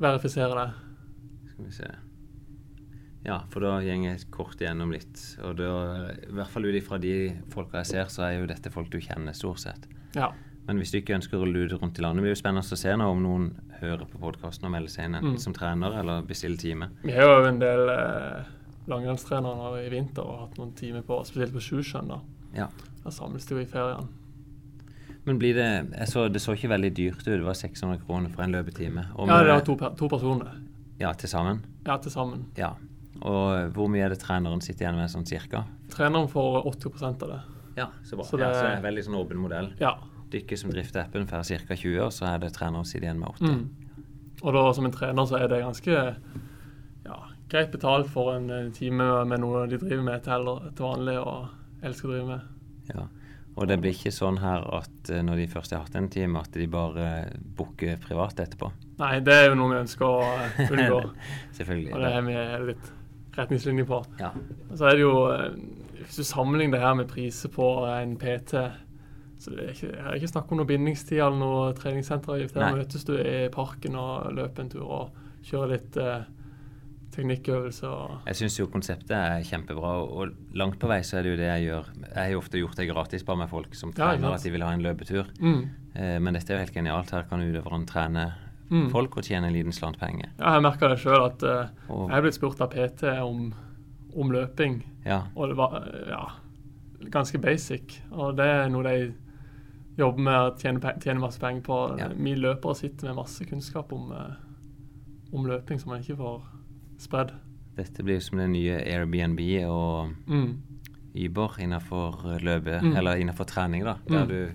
verifiserer det. Skal vi se. Ja, for da går jeg kort igjennom litt. Og da, i hvert fall ut ifra de folka jeg ser, så er jo dette folk du kjenner, stort sett. Ja. Men hvis du ikke ønsker å lude rundt i landet, det blir jo spennende å se nå om noen hører på podkasten og melder seg inn enten Mm. som trener eller bestiller time. Vi har jo en del eh, langrennstrenere i vinter og hatt noen timer på, spesielt på Sjusjøen. Ja. Da samles de jo i ferien. Men blir det jeg så, Det så ikke veldig dyrt ut. Det var 600 kroner for en løpetime. Ja, det var to, to personer. Ja, til sammen. Ja, til sammen. Ja. Og hvor mye er det treneren sitter igjen med, sånn cirka? Treneren får 80% av det. Ja, så bra. Så ja, det- så det er en veldig sånn åpen modell. Ja. Dykker som drifter appen, får ca. 20, og så er det treneren sitter igjen med 80. Mm. Og da som en trener så er det ganske ja, greit betalt for en eh, time med noe de driver med til, vanlig og elsker å drive med. Ja. Og det blir ikke sånn her at eh, når de først har hatt en time, at de bare booker privat etterpå. Nei, det er jo noe vi ønsker å eh, [LAUGHS] unngå. Selvfølgelig. og det har vi litt retningslinjer på. Ja. Så er det jo Hvis du sammenligner det her med priser på en PT så det er ikke, Her er ikke snakk om noe bindingstid eller noe treningssenteravgift. Her møtes du i parken og løper en tur og kjører litt eh, teknikkøvelser. og Jeg syns jo konseptet er kjempebra, og langt på vei så er det jo det jeg gjør. Jeg har jo ofte gjort det gratis bare med folk som trener ja, at de vil ha en løpetur. mm. Eh, men dette er jo helt genialt. Her kan utøverne trene Mm. folk og tjene en liten slant penger. Ja, jeg merker det sjøl at eh, Og, jeg er blitt spurt av PT om, om løping, ja, og det var eh, ja, ganske basic. Og det er noe de jobber med å tjene, tjene masse penger på. Vi løpere sitter med masse kunnskap om, eh, om løping som man ikke får spredd. dette blir jo som det nye Airbnb og Mm. Uber innenfor løpet, Mm. eller innenfor trening, da. Der Mm. du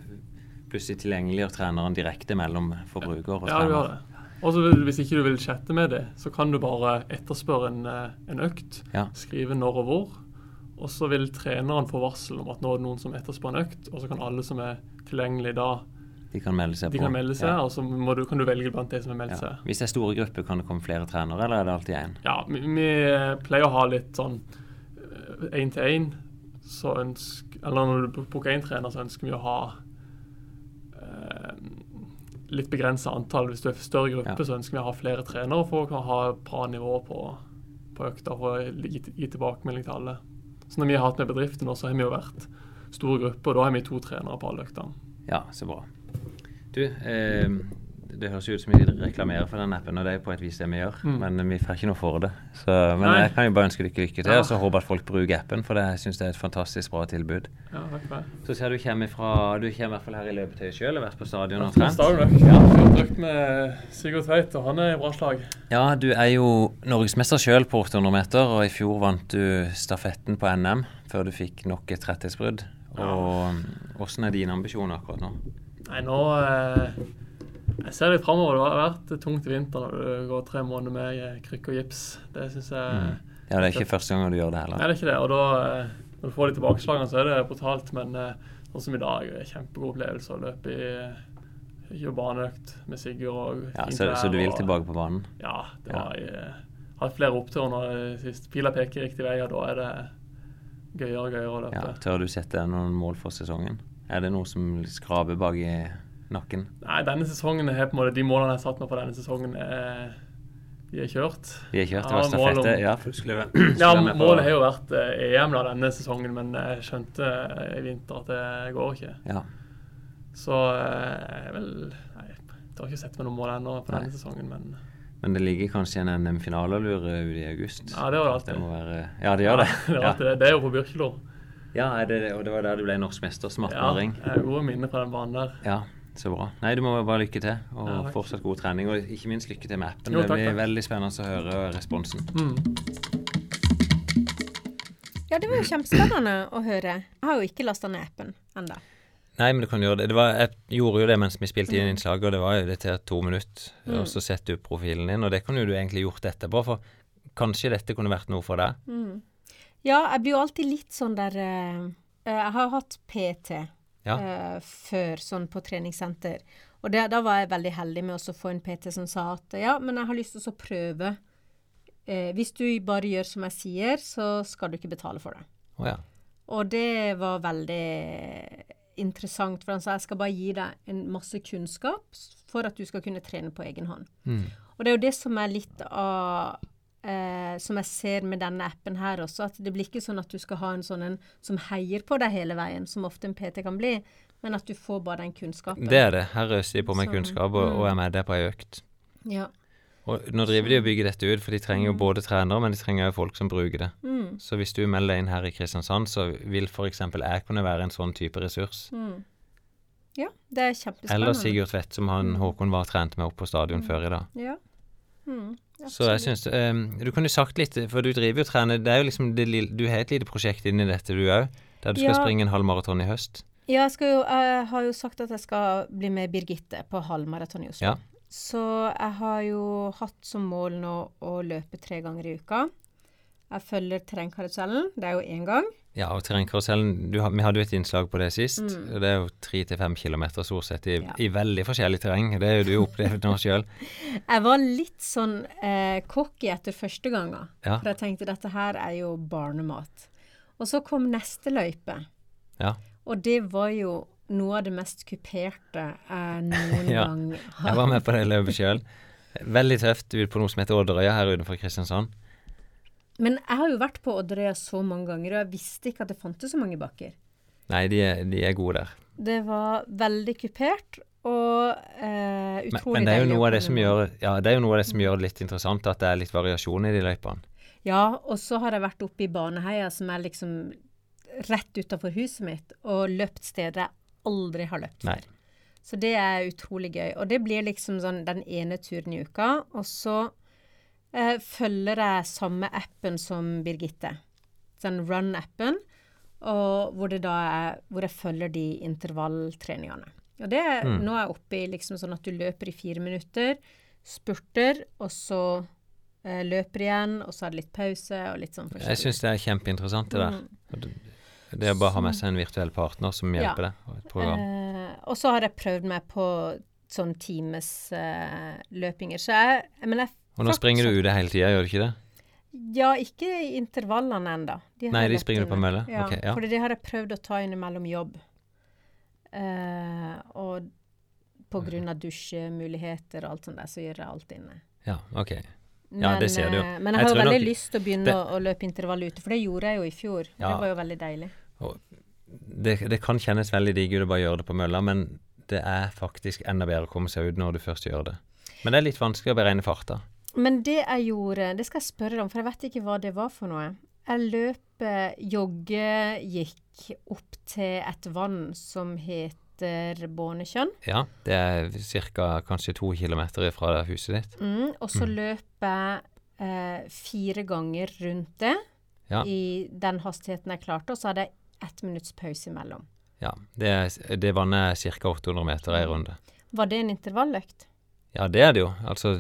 plutselig tilgjengeliggjør treneren direkte mellom forbruker og Ja, du trener. gjør det. Og hvis ikke du vil chatte med det, så kan du bare etterspørre en, eh, en økt. Ja. Skrive når og hvor. Og så vil treneren få varsel om at nå er det noen som etterspør en økt, og så kan alle som er tilgjengelig da, De kan melde seg de på. kan melde seg, Ja. og så må du, kan du velge blant de som har meldt Ja. seg. Hvis det er store grupper, kan det komme flere trenere, eller er det alltid én? Ja, vi, vi pleier å ha litt sånn én til én. Så ønsk, eller når du booker én trener, så ønsker vi å ha eh, litt begrensa antall. Hvis du er for større gruppe, Ja. så ønsker vi å ha flere trenere for å ha bra nivå på, på økta å gi, gi tilbakemelding til alle. Så når vi har hatt med bedriften, så har vi jo vært store grupper, og da har vi to trenere på alle øktene. Ja, så bra. Du, eh, det høres jo ut som vi reklamerer for den appen, og det er på et vis det vi gjør. Mm. Men vi får ikke noe for det. Så, men Nei. jeg kan jo bare ønske dere lykke til, Ja. og så håper at folk bruker appen, for det, jeg syns det er et fantastisk bra tilbud. Ja, takk for. Så ser du kommer fra Du kommer i hvert fall her i løpetøyet sjøl, har vært på stadion og trent. ja. Jeg har brukt med Sigurd Tveit, og han er i bra slag. Ja, du er jo norgesmester sjøl på 800 meter, og i fjor vant du stafetten på NM før du fikk nok et rettighetsbrudd. Og åssen er dine ambisjoner akkurat nå? Nei, nå eh, Jeg ser litt framover. Det har vært tungt i vinter når du går tre måneder med eh, krykke og gips. Det syns jeg Mm. Ja, det er ikke første gang du gjør det heller. Nei, det er ikke det. Og da, eh, når du får de tilbakeslagene, så er det brutalt. Men sånn som i dag, er kjempegod opplevelse å løpe i gjøre baneøkt med Sigurd og Ja, så, så du vil og- tilbake på banen? Ja, det Ja. var jeg, har hatt flere oppturer sist. Pila peker riktig vei, og da er det gøyere og gøyere å løpe. Ja, tør du sette noen mål for sesongen? Er det noe som skraper bak i nakken? Nei, denne sesongen er på en måte De målene jeg har satt meg på denne sesongen, er, de er kjørt. De er kjørt, det var stafette. Ja, for Ja, målet har jo vært eh, EM da denne sesongen, men jeg skjønte eh, i vinter at det går ikke. Ja. Så eh, jeg vel Nei, jeg har ikke sett meg noen mål ennå på Nei. denne sesongen, men Men det ligger kanskje en NM-finale ute i august? ja, det gjør det Det alltid. må være Ja, det gjør det. det, er alltid det. det er jo på Byrkjelo. Ja, er det, og det var der du ble norsk mester som Ja, 18-åring? jeg gode minner fra den banen der. Ja, så bra. Nei, du må bare lykke til, og Ja, fortsatt god trening. Og ikke minst lykke til med appen. Jo, det takk, blir takk. veldig spennende å høre responsen. Mm. Ja, det var jo kjempespennende å høre. Jeg har jo ikke lasta ned appen ennå. Nei, men du kan gjøre det. det var, jeg gjorde jo det mens vi spilte inn innslaget, og det var jo det til to minutter. Mm. Og så setter du profilen din, og det kunne jo du egentlig gjort etterpå, for kanskje dette kunne vært noe for deg. Mm. Ja, jeg blir jo alltid litt sånn der eh, eh, Jeg har hatt PT Ja. eh, før, sånn på treningssenter. Og det, da var jeg veldig heldig med å få en PT som sa at ja, men jeg har lyst til å prøve. Eh, hvis du bare gjør som jeg sier, så skal du ikke betale for det. Å ja. Og det var veldig interessant, for han sa jeg skal bare gi deg en masse kunnskap for at du skal kunne trene på egen hånd. Mm. Og det er jo det som er litt av eh, Som jeg ser med denne appen her også, at det blir ikke sånn at du skal ha en sånn en som heier på deg hele veien, som ofte en PT kan bli, men at du får bare den kunnskapen. Det er det. Her øser de på med Sånn. kunnskap, og, og er med deg på ei økt. Ja. Og nå driver de og bygger dette ut, for de trenger jo både trenere, men de trenger jo folk som bruker det. Mm, Så hvis du melder deg inn her i Kristiansand, så vil f.eks. jeg kunne være en sånn type ressurs. mm. ja, det er kjempespennende. Eller Sigurd Tvedt, som han Mm. Håkon var trent med opp på stadion før i dag. Ja. Mm, Så jeg syns um, Du kunne sagt litt, for du driver jo trener Det er jo liksom det, Du har et lite prosjekt inni dette, du òg, der du skal Ja. springe en halvmaraton i høst. Ja, jeg, jo, jeg har jo sagt at jeg skal bli med Birgitte på halvmaraton i Oslo. Ja. Så jeg har jo hatt som mål nå å løpe tre ganger i uka. Jeg følger terrengkarusellen. Det er jo én gang. Ja, og terrengkarusellen Vi hadde jo et innslag på det sist. Mm. Det er jo tre til fem kilometer stort sett i, Ja. i veldig forskjellig terreng. Det er jo du opplevd nå sjøl. [LAUGHS] Jeg var litt sånn eh, cocky etter første gangen. Ja. For jeg tenkte dette her er jo barnemat. Og så kom neste løype. Ja. Og det var jo noe av det mest kuperte jeg noen [LAUGHS] gang Jeg var med på det løpet sjøl. Veldig tøft ut på noe som heter Odderøya her utenfor Kristiansand. Men jeg har jo vært på Odderøya så mange ganger, og jeg visste ikke at det fantes så mange bakker. Nei, de er, de er gode der. Det var veldig kupert og eh, Men, utrolig men det er jo noe av det som gjør Ja, det er jo noe av det som gjør det litt interessant, at det er litt variasjon i de løypene. Ja, og så har jeg vært oppe i Baneheia, som er liksom rett utafor huset mitt, og løpt steder jeg aldri har løpt Nei. før. Så det er utrolig gøy. Og det blir liksom sånn den ene turen i uka. Og så følger jeg samme appen som Birgitte. Den Run-appen. Og hvor er Hvor jeg følger de intervalltreningene. Og det Mm. nå er jeg oppe i liksom sånn at du løper i fire minutter, spurter, og så eh, løper igjen, og så er det litt pause og litt sånn forskjellig. Jeg syns det er kjempeinteressant, det der. Mm. Det- Det å bare ha med seg en virtuell partner som hjelper Ja. deg, og et program. Eh, og så har jeg prøvd meg på sånn times eh, løpinger. Så jeg Men jeg Og nå springer du ute hele tida, gjør du ikke det? Ja, ikke i intervallene ennå. Nei, de springer du på mølle? Ja, okay, ja. for det har jeg prøvd å ta innimellom jobb. Uh, og på grunn av dusjemuligheter og alt sånt der, så gjør jeg alt inne. Ja, ok. Ja, det ser du jo. eh, Men jeg, Jeg har veldig nok lyst til å begynne det- å løpe intervall ute, for det gjorde jeg jo i fjor. Ja. Det var jo veldig deilig. Det, det kan kjennes veldig digg ut å bare gjøre det på mølla, men det er faktisk enda bedre å komme seg ut når du først gjør det. Men det er litt vanskelig å beregne farta. Men det jeg gjorde, det skal jeg spørre deg om, for jeg vet ikke hva det var for noe. Jeg løp, eh, jogge, gikk opp til et vann som heter Bånekjønn. Ja, det er ca. kanskje to kilometer fra huset ditt. Mm, og så Mm. løp jeg eh, fire ganger rundt det Ja. i den hastigheten jeg klarte, og så hadde jeg ett minutts pause imellom. Ja, det, det vannet er ca. 800 meter ei runde. Var det en intervalløkt? Ja, det er det jo. Altså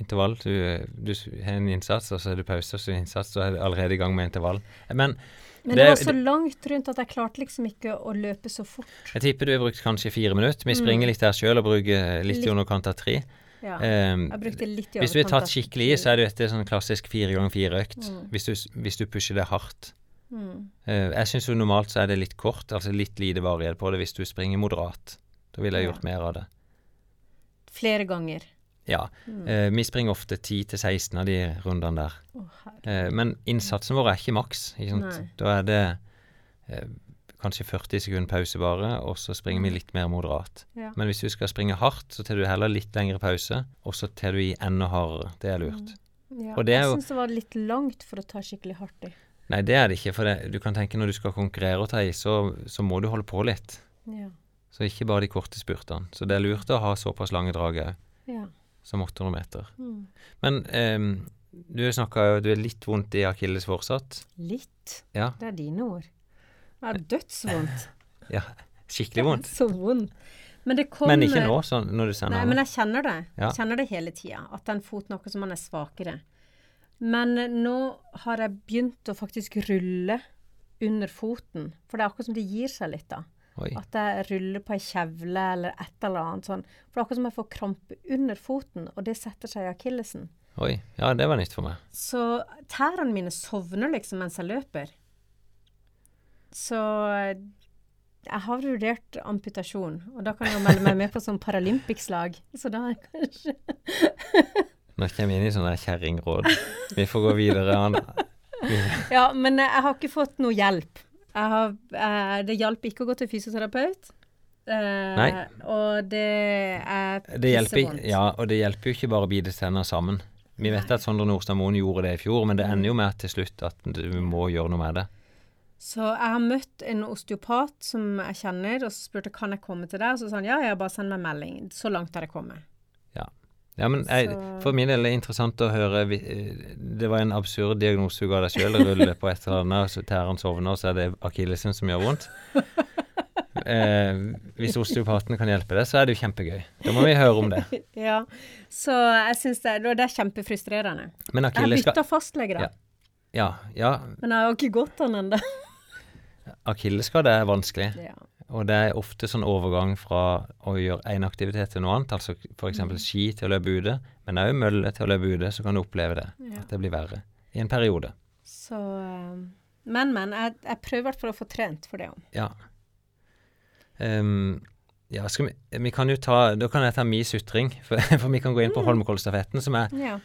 intervall. Du, du har en innsats, og så er det pause, og så innsats, så er du allerede i gang med intervall. Men Men Det det, var så langt rundt at jeg klarte liksom ikke å løpe så fort. jeg tipper du har brukt kanskje fire minutter. Vi Mm. springer litt der sjøl og bruker litt i underkant av tre. Ja. Um, Jeg brukte litt i hvis du har tatt skikkelig i, så er det jo sånn klassisk fire ganger fire-økt. Mm. Hvis, du, hvis du pusher det hardt. Eh, jeg syns jo normalt så er det litt kort, altså litt lite varighet på det hvis du springer moderat. Da ville jeg Ja. gjort mer av det. Flere ganger. Ja. Eh, vi springer ofte 10-16 av de rundene der. Oh. Eh, men innsatsen vår er ikke maks. Ikke? Da er det eh, kanskje 40 sekunder pause bare, og så springer vi litt mer moderat. Ja. Men hvis du skal springe hardt, så tar du heller litt lengre pause, og så tar du i enda hardere. Det er lurt. Ja. Og det er jeg jo- syns det var litt langt for å ta skikkelig hardt i. Nei, det er det ikke. For det, du kan tenke når du skal konkurrere og ta i, så, så må du holde på litt. Ja. Så ikke bare de korte spurtene. Så det er lurt å ha såpass lange drag òg, ja. Som 800 meter. Mm. Men um, du snakka jo Du er litt vondt i akilles fortsatt. Litt. Ja. Det er dine ord. Det er dødsvondt. [LAUGHS] ja. Skikkelig vondt. Så vondt. Men det kommer Men ikke nå, sånn når du sender Nei, men jeg kjenner det. Ja. Jeg kjenner det hele tida. At den foten noe som man er svakere. Men eh, nå har jeg begynt å faktisk rulle under foten. For det er akkurat som det gir seg litt, da. Oi. At jeg ruller på ei kjevle eller et eller annet sånn. For det er akkurat som jeg får krampe under foten, og det setter seg i akillesen. Oi. Ja, det var nytt for meg. Så tærne mine sovner liksom mens jeg løper. Så jeg har vurdert amputasjon, og da kan jeg jo melde meg med på sånn Paralympics-lag. Så da er kanskje [LAUGHS] Nå kommer vi inn i sånn der kjerringråd. Vi får gå videre. Han. Ja, men jeg har ikke fått noe hjelp. Har, eh, det hjalp ikke å gå til fysioterapeut. Eh, Nei. Og det er pissevondt. ja, og det hjelper jo ikke bare å bite tenner sammen. Vi vet at Sondre Nordstad Moen gjorde det i fjor, men det ender jo med til slutt at du må gjøre noe med det. Så jeg har møtt en osteopat som jeg kjenner, og så spurte kan jeg komme til deg. Og så sa han ja, ja, bare send meg melding. Så langt har jeg kommet. Ja, men jeg, For min del er det interessant å høre eh, Det var en absurd diagnose du ga deg sjøl. Rulle på et eller annet, så tæren sovner, og så er det akillesen som gjør vondt. [LAUGHS] Eh, hvis osteopaten kan hjelpe deg, så er det jo kjempegøy. Da må vi høre om det. [LAUGHS] Ja, så jeg syns det, det er kjempefrustrerende. Men Jeg har akilles bytta fastlege, da. Ja. Ja, ja Men jeg har ikke gått den ennå. akillesskade er vanskelig. Ja. Og det er ofte sånn overgang fra å gjøre én aktivitet til noe annet, altså f.eks. Mm. ski til å løpe ute, men òg mølle til å løpe ute, så kan du oppleve det. Ja. At det blir verre. I en periode. Så eh, Men, men. Jeg, jeg prøver i hvert fall å få trent for det òg. Ja. Um, ja, vi, vi kan jo ta Da kan jeg ta min sutring, [LAUGHS] for, for vi kan gå inn på Holmenkollstafetten, som er Ja.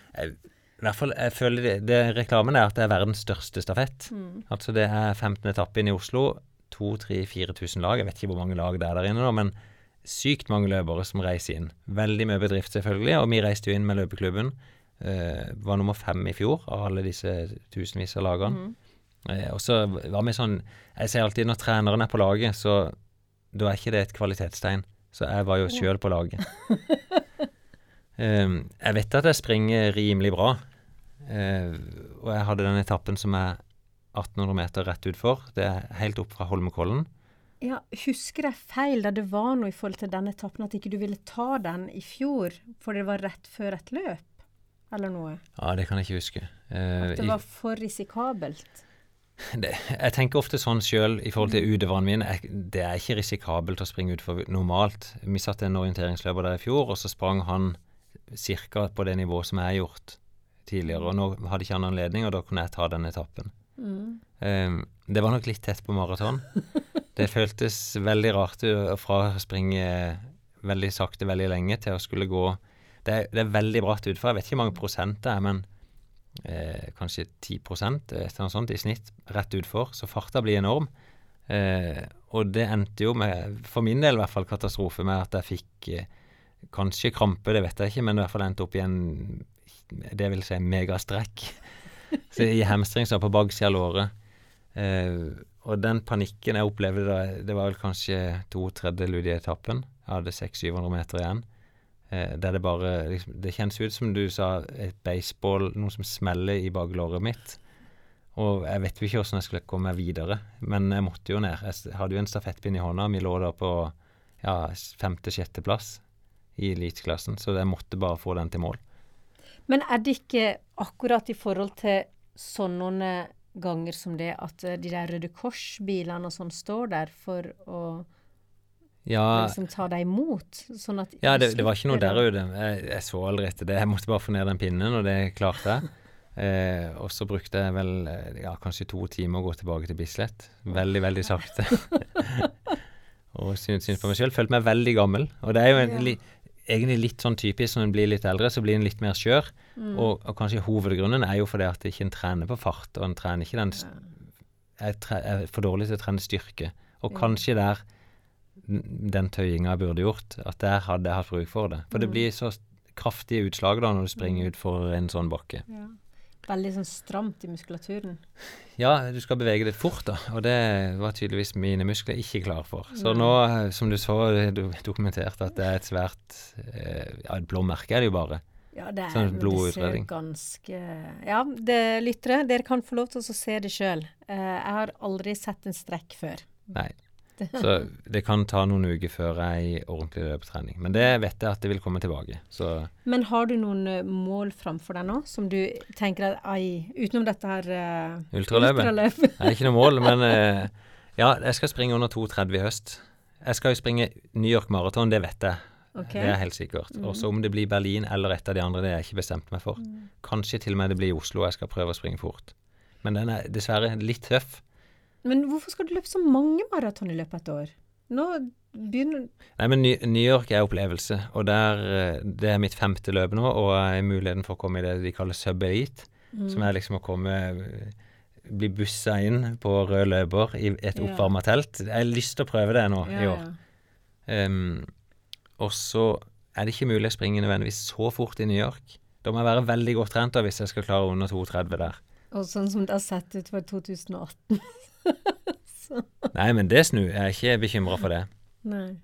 I hvert fall, jeg føler det, det Reklamen er at det er verdens største stafett. Mm. Altså det er 15 etappe inn i Oslo. 2000-4000 lag. Jeg vet ikke hvor mange lag det er der inne nå, men sykt mange løpere som reiser inn. Veldig mye bedrift, selvfølgelig. Og vi reiste jo inn med løpeklubben. Uh, var nummer fem i fjor av alle disse tusenvis av lagene. Eh, og så var vi sånn Jeg sier alltid når treneren er på laget, så da er ikke det et kvalitetstegn. Så jeg var jo sjøl på laget. [LAUGHS] Eh, jeg vet at jeg springer rimelig bra. Eh, og jeg hadde den etappen som er 1800 meter rett utfor. Det er helt opp fra Holmenkollen. ja. Husker jeg feil da det var noe i forhold til denne etappen, at ikke du ville ta den i fjor fordi det var rett før et løp? Eller noe? Ja, det kan jeg ikke huske. Eh, At det var for risikabelt? [LAUGHS] det, jeg tenker ofte sånn sjøl i forhold til utøverne min. Jeg, det er ikke risikabelt å springe utfor normalt. Vi satt en orienteringsløper der i fjor, og så sprang han ca. på det nivået som jeg har gjort tidligere. Og nå hadde ikke han anledning, og da kunne jeg ta den etappen. Eh, det var nok litt tett på maraton. [LAUGHS] Det føltes veldig rart fra å springe veldig sakte veldig lenge til å skulle gå Det er, det er veldig bratt utfor. Jeg vet ikke hvor mange prosent det er, men eh, kanskje 10 et eller noe sånt i snitt rett utfor. Så farta blir enorm. Eh, og det endte jo med, for min del i hvert fall, katastrofe med at jeg fikk eh, kanskje krampe, det vet jeg ikke, men i hvert fall endte opp i en det vil si megastrekk. Så I hamstringsår på baksida av låret. Eh, og den panikken jeg opplevde da Det var vel kanskje to tredjedeler ut i etappen. Jeg hadde 600-700 meter igjen. Eh, der det bare liksom, Det kjennes ut som du sa, et baseball, noe som smeller i baklåret mitt. Og jeg vet jo ikke hvordan jeg skulle komme meg videre, men jeg måtte jo ned. Jeg hadde jo en stafettpinn i hånda. Vi lå da på ja, femte-sjetteplass i eliteklassen, så jeg måtte bare få den til mål. Men er det ikke akkurat i forhold til sånne ganger som det at eh, de der Røde Kors-bilene og sånn står der for å Ja, liksom ta deg imot? Sånn at Ja, det, det var ikke noe der ute. Jeg, jeg så aldri etter det. Jeg måtte bare få ned den pinnen, og det klarte jeg. [LAUGHS] Eh, og så brukte jeg vel eh, ja, kanskje to timer å gå tilbake til Bislett. Veldig, veldig sakte. [LAUGHS] [LAUGHS] og syns, syns på meg sjøl. Følte meg veldig gammel. Og det er jo en, Ja. Li, egentlig litt sånn typisk når en blir litt eldre, så blir en litt mer skjør. Mm. Og, og kanskje hovedgrunnen er jo fordi at ikke en trener på fart, og en trener ikke den er, tre, er for dårlig til å trene styrke. Og kanskje der den tøyinga jeg burde gjort, at der hadde jeg hatt bruk for det. For det Mm. blir så kraftige utslag da når du springer utfor ut for en sånn bakke. Ja. Veldig sånn stramt i muskulaturen. Ja, du skal bevege deg fort, da, og det var tydeligvis mine muskler ikke klar for. Så nå, eh, som du så, du dokumenterte, dokumentert at det er et svært eh, Ja, et blåmerke er det jo bare. Ja, det, er, Sånn blodutredning. ganske Ja, det, lyttere, dere kan få lov til å se det sjøl. jeg har aldri sett en strekk før. Nei. Så det kan ta noen uker før jeg er i ordentlig løpetrening. Men det vet jeg at det vil komme tilbake. Så Men har du noen eh, mål framfor deg nå, som du tenker at ai, utenom dette her uh, ultraløpet Det er ikke noe mål, men uh, ja, jeg skal springe under 2,30 i høst. Jeg skal jo springe New York Marathon, det vet jeg. Okay. Det er helt sikkert. Mm. Også om det blir Berlin eller et av de andre, det har jeg ikke bestemt meg for. Kanskje til og med det blir Oslo, jeg skal prøve å springe fort. Men den er dessverre litt tøff. Men hvorfor skal du løpe så mange maraton i løpet av et år? Nå begynner Nei, men New York er opplevelse, og der, eh, det er mitt femte løp nå, og jeg har muligheten for å komme i det de kaller sub elite, Mm. som er liksom å komme eh, Bli bussa inn på rød løper i et Ja. oppvarma telt. Jeg har lyst til å prøve det nå i ja, år. Ehm, og så er det ikke mulig å springe nødvendigvis så fort i New York. Da må jeg være veldig godt trent da, hvis jeg skal klare under 2,30 der. Og sånn som det har sett ut for 2018. [LAUGHS] Nei, men det snur. Jeg er ikke bekymra for det. Nei.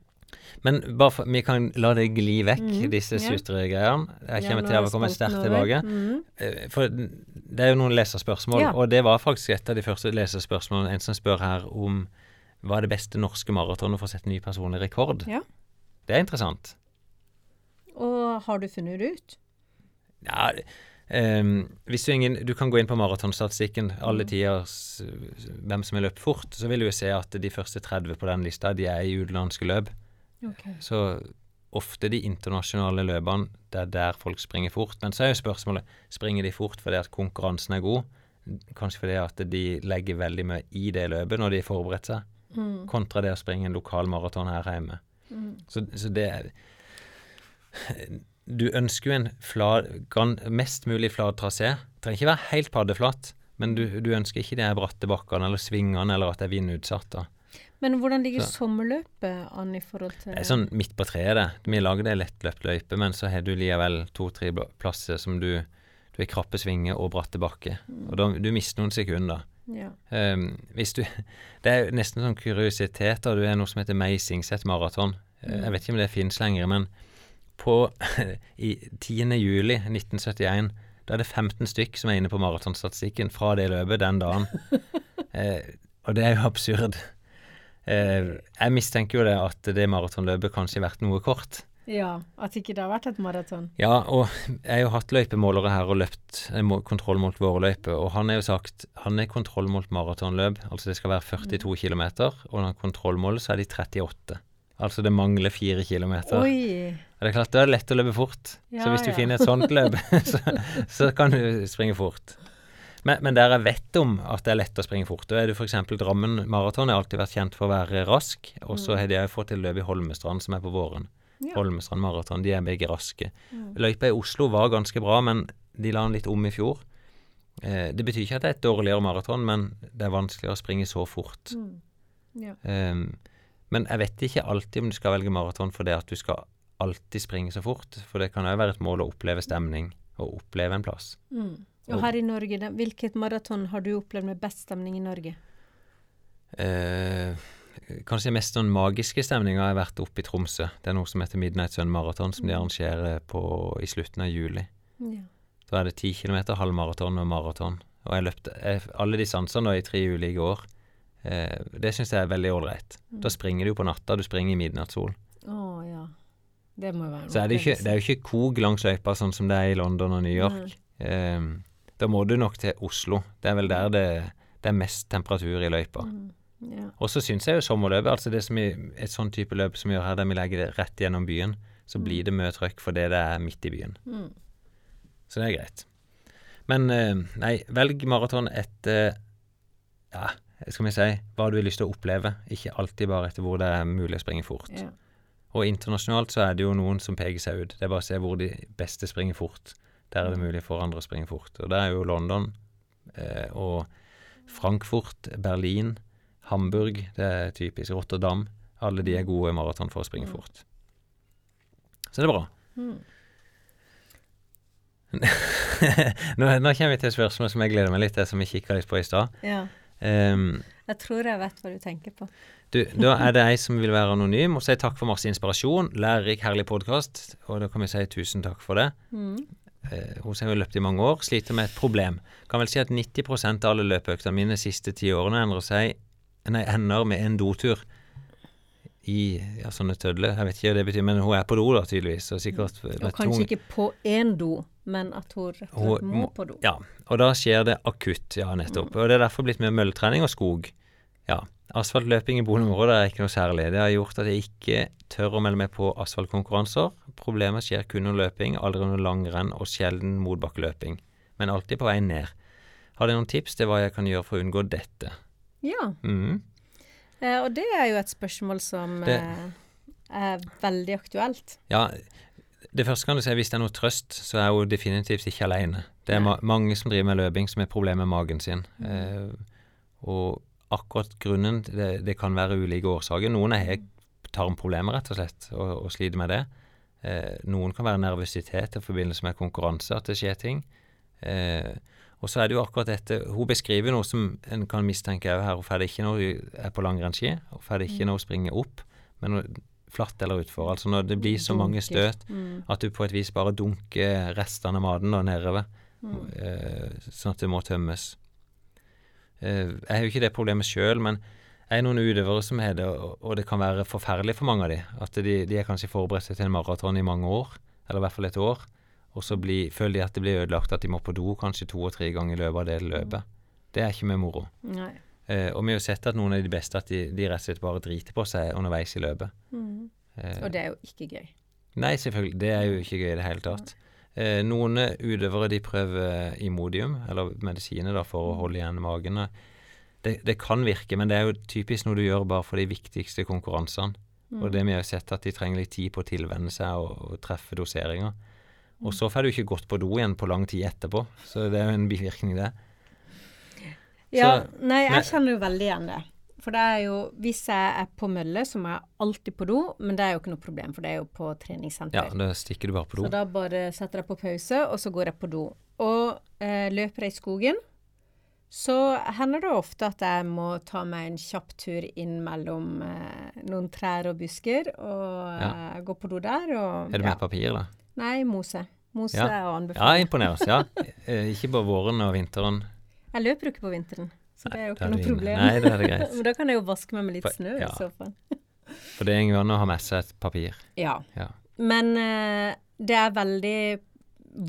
Men for, vi kan la det gli vekk, mm, disse ja. sutregreiene. Jeg kommer ja, til å komme sterkt tilbake. Mhm. Eh, For det er jo noen leserspørsmål, Ja. og det var faktisk et av de første leserspørsmålene. En som spør her om hva er det beste norske maratonet for å sette ny personlig rekord. Ja. Det er interessant. Og har du funnet det ut? Ja, ehm, hvis du, ingen, du kan gå inn på maratonstatistikken, alle Mm. tiders hvem som har løpt fort, så vil du jo se at de første 30 på den lista, de er i utenlandske løp. Så ofte de internasjonale løpene, det er der folk springer fort. Men så er jo spørsmålet, springer de fort fordi at konkurransen er god? Kanskje fordi at de legger veldig mye i det løpet når de har forberedt seg, Mm. kontra det å springe en lokal maraton her hjemme. Mm. Så, så det er Du ønsker jo en flat, mest mulig flat trasé. Trenger ikke være helt paddeflat, men du, du ønsker ikke de bratte bakkene eller svingene eller at det er vindutsatt. da. Men hvordan ligger Så- sommerløpet an i forhold til Det er sånn midt på treet, det. Vi lager det lettløpt løype, men så har du likevel to-tre plasser som du Du har krappe svinger og bratte bakker. Og da, du mister noen sekunder. ja. Um, hvis du [LAUGHS] Det er nesten sånn kuriositet Du er noe som heter Meisingset maraton. Mm. Jeg vet ikke om det finnes lenger, men på [LAUGHS] i 10. juli 1971 da er det 15 stykk som er inne på maratonstatistikken fra det løpet den dagen. [LAUGHS] eh, og det er jo absurd. Eh, jeg mistenker jo det at det maratonløpet kanskje har vært noe kort. ja. At ikke det har vært et maraton. Ja, og jeg har jo hatt løypemålere her og løpt eh, kontrollmålt vårløype, og han har jo sagt han er kontrollmålt maratonløp, altså det skal være 42 km, og når han kontrollmåler så er de 38. Altså det mangler 4 km. Oi! Det er klart, da er det lett å løpe fort. Ja, så hvis du ja. finner et sånt løp, [LAUGHS] så, så kan du springe fort. Men, men der jeg vet om at det er lett å springe fort, da er det f.eks. Drammen maraton har alltid vært kjent for å være rask, og så har de fått et løp i Holmestrand som er på våren. Mm. Ja. Holmestrand maraton, de er begge raske. Mm. Løypa i Oslo var ganske bra, men de la den litt om i fjor. Eh, det betyr ikke at det er et dårligere maraton, men det er vanskeligere å springe så fort. Mm. Ja. Eh, men jeg vet ikke alltid om du skal velge maraton fordi at du skal alltid springe så fort. For det kan òg være et mål å oppleve stemning, og oppleve en plass. Mm. Og her i Norge, da, hvilket maraton har du opplevd med best stemning i Norge? Eh, kanskje mest sånn magiske stemninga har vært oppe i Tromsø. Det er noe som heter Midnight Sun Marathon, som de arrangerer på, i slutten av juli. Ja. Da er det 10 km, halvmaraton og maraton. Og jeg løpte jeg, alle de sansene i tre ulike år. Eh, det syns jeg er veldig ålreit. Da springer du på natta, du springer i midnattssol. Oh, ja. Det må jo være Så er det, ikke, det er jo ikke kog langs løypa sånn som det er i London og New York. Eh, da må du nok til Oslo. Det er vel der det, det er mest temperatur i løypa. Mm. Ja. Og så syns jeg jo sommerløpet, altså det som i, et sånn type løp som vi gjør her, der vi legger det rett gjennom byen, så blir det mye trøkk fordi det er midt i byen. Mm. Så det er greit. Men eh, nei, velg maraton etter Ja, skal vi si hva du har lyst til å oppleve, ikke alltid bare etter hvor det er mulig å springe fort. Ja. Og internasjonalt så er det jo noen som peker seg ut. Det er bare å se hvor de beste springer fort. Der er det mulig for andre å springe fort. Og det er jo London eh, og Frankfurt, Berlin, Hamburg, det er typisk Rotterdam. Alle de er gode maraton for å springe fort. Så det er bra. Mm. [LAUGHS] nå, nå kommer vi til et spørsmål som jeg gleder meg litt til, som vi kikka litt på i stad. ja. Um, Jeg tror jeg vet hva du tenker på. du, da er det ei som vil være anonym, og si takk for masse inspirasjon. Lærerik, herlig podkast. Og da kan vi si tusen takk for det. Mm. Eh, hun har jo løpt i mange år, sliter med et problem. Kan vel si at 90% av alle løpeøktene mine de siste ti årene endrer seg Nei, ender med en dotur i ja, sånne tødler. Jeg vet ikke hva det betyr, men hun er på do, da, tydeligvis. Og sikkert Og kanskje ikke på én do, men at hun rett og slett må på do. Ja, og da skjer det akutt, ja, nettopp. Og det er derfor blitt mye mølletrening og skog. Ja. Asfaltløping i boligområder er ikke noe særlig. Det har gjort at jeg ikke tør å melde meg på asfaltkonkurranser. Problemet skjer kun under løping, aldri under langrenn og sjelden motbakkeløping. Men alltid på vei ned. Har dere noen tips til hva jeg kan gjøre for å unngå dette? Ja, Mm. eh, og det er jo et spørsmål som Det- eh, er veldig aktuelt. Ja, det første kan du si, hvis det er noe trøst, så er hun definitivt ikke alene. Det er ma mange som driver med løping som har problemer med magen sin. Eh, og akkurat grunnen, det, det kan være ulike årsaker. Noen har tarmproblemer, rett og slett, og, og sliter med det. Eh, noen kan være nervøsitet i forbindelse med konkurranse, at det skjer ting. Eh, og så er det jo akkurat dette Hun beskriver noe som en kan mistenke òg her. Hun får det ikke når hun er på langrennsski, hun får det ikke når hun springer opp, men flatt eller utfor. Altså når det blir så mange støt Mm. at du på et vis bare dunker restene av maten da nedover, Mm. eh, sånn at det må tømmes. Eh, jeg har jo ikke det problemet sjøl, men jeg er noen utøvere som har det, og, det kan være forferdelig for mange av de. At de, de er kanskje forberedt seg til en maraton i mange år, eller i hvert fall et år, og så bli, føler de at det blir ødelagt, at de må på do kanskje to og tre ganger i løpet av det løpet. Det er ikke med moro. Nei. Eh, og vi har jo sett at noen av de beste at de, de rett og slett bare driter på seg underveis i løpet. Mm. Eh, Og det er jo ikke gøy. Nei, selvfølgelig. Det er jo ikke gøy i det hele tatt. Eh, noen utøvere de prøver Imodium, eller medisiner, da, for å holde igjen magen. Det, det kan virke, men det er jo typisk noe du gjør bare for de viktigste konkurransene. Mm. Og det vi har sett, at de trenger litt tid på å tilvenne seg og, og treffe doseringer. Og så får du ikke gått på do igjen på lang tid etterpå, så det er jo en bivirkning, det. Ja, Så- nei, jeg kjenner jo veldig igjen det. For det er jo, hvis jeg er på mølle, så må jeg alltid på do, men det er jo ikke noe problem, for det er jo på Ja, da stikker du bare på do. Så da bare setter jeg på pause, og så går jeg på do. Og eh, løper jeg i skogen, så hender det ofte at jeg må ta meg en kjapp tur inn mellom eh, noen trær og busker, og Ja. eh, gå på do der. Og, Er det ja. papir, da? Nei, mose. Mose Ja. er å Ja, anbefale. imponerende. Ja. Eh, ikke bare våren og vinteren. Jeg løper jo ikke på vinteren, så det er jo ikke noe problem. Nei, det er det greit. [LAUGHS] Men da kan jeg jo vaske meg med litt snø ja. i så fall. [LAUGHS] For det er ingen vann å ha med seg et papir. Ja. Ja. Men eh, det er veldig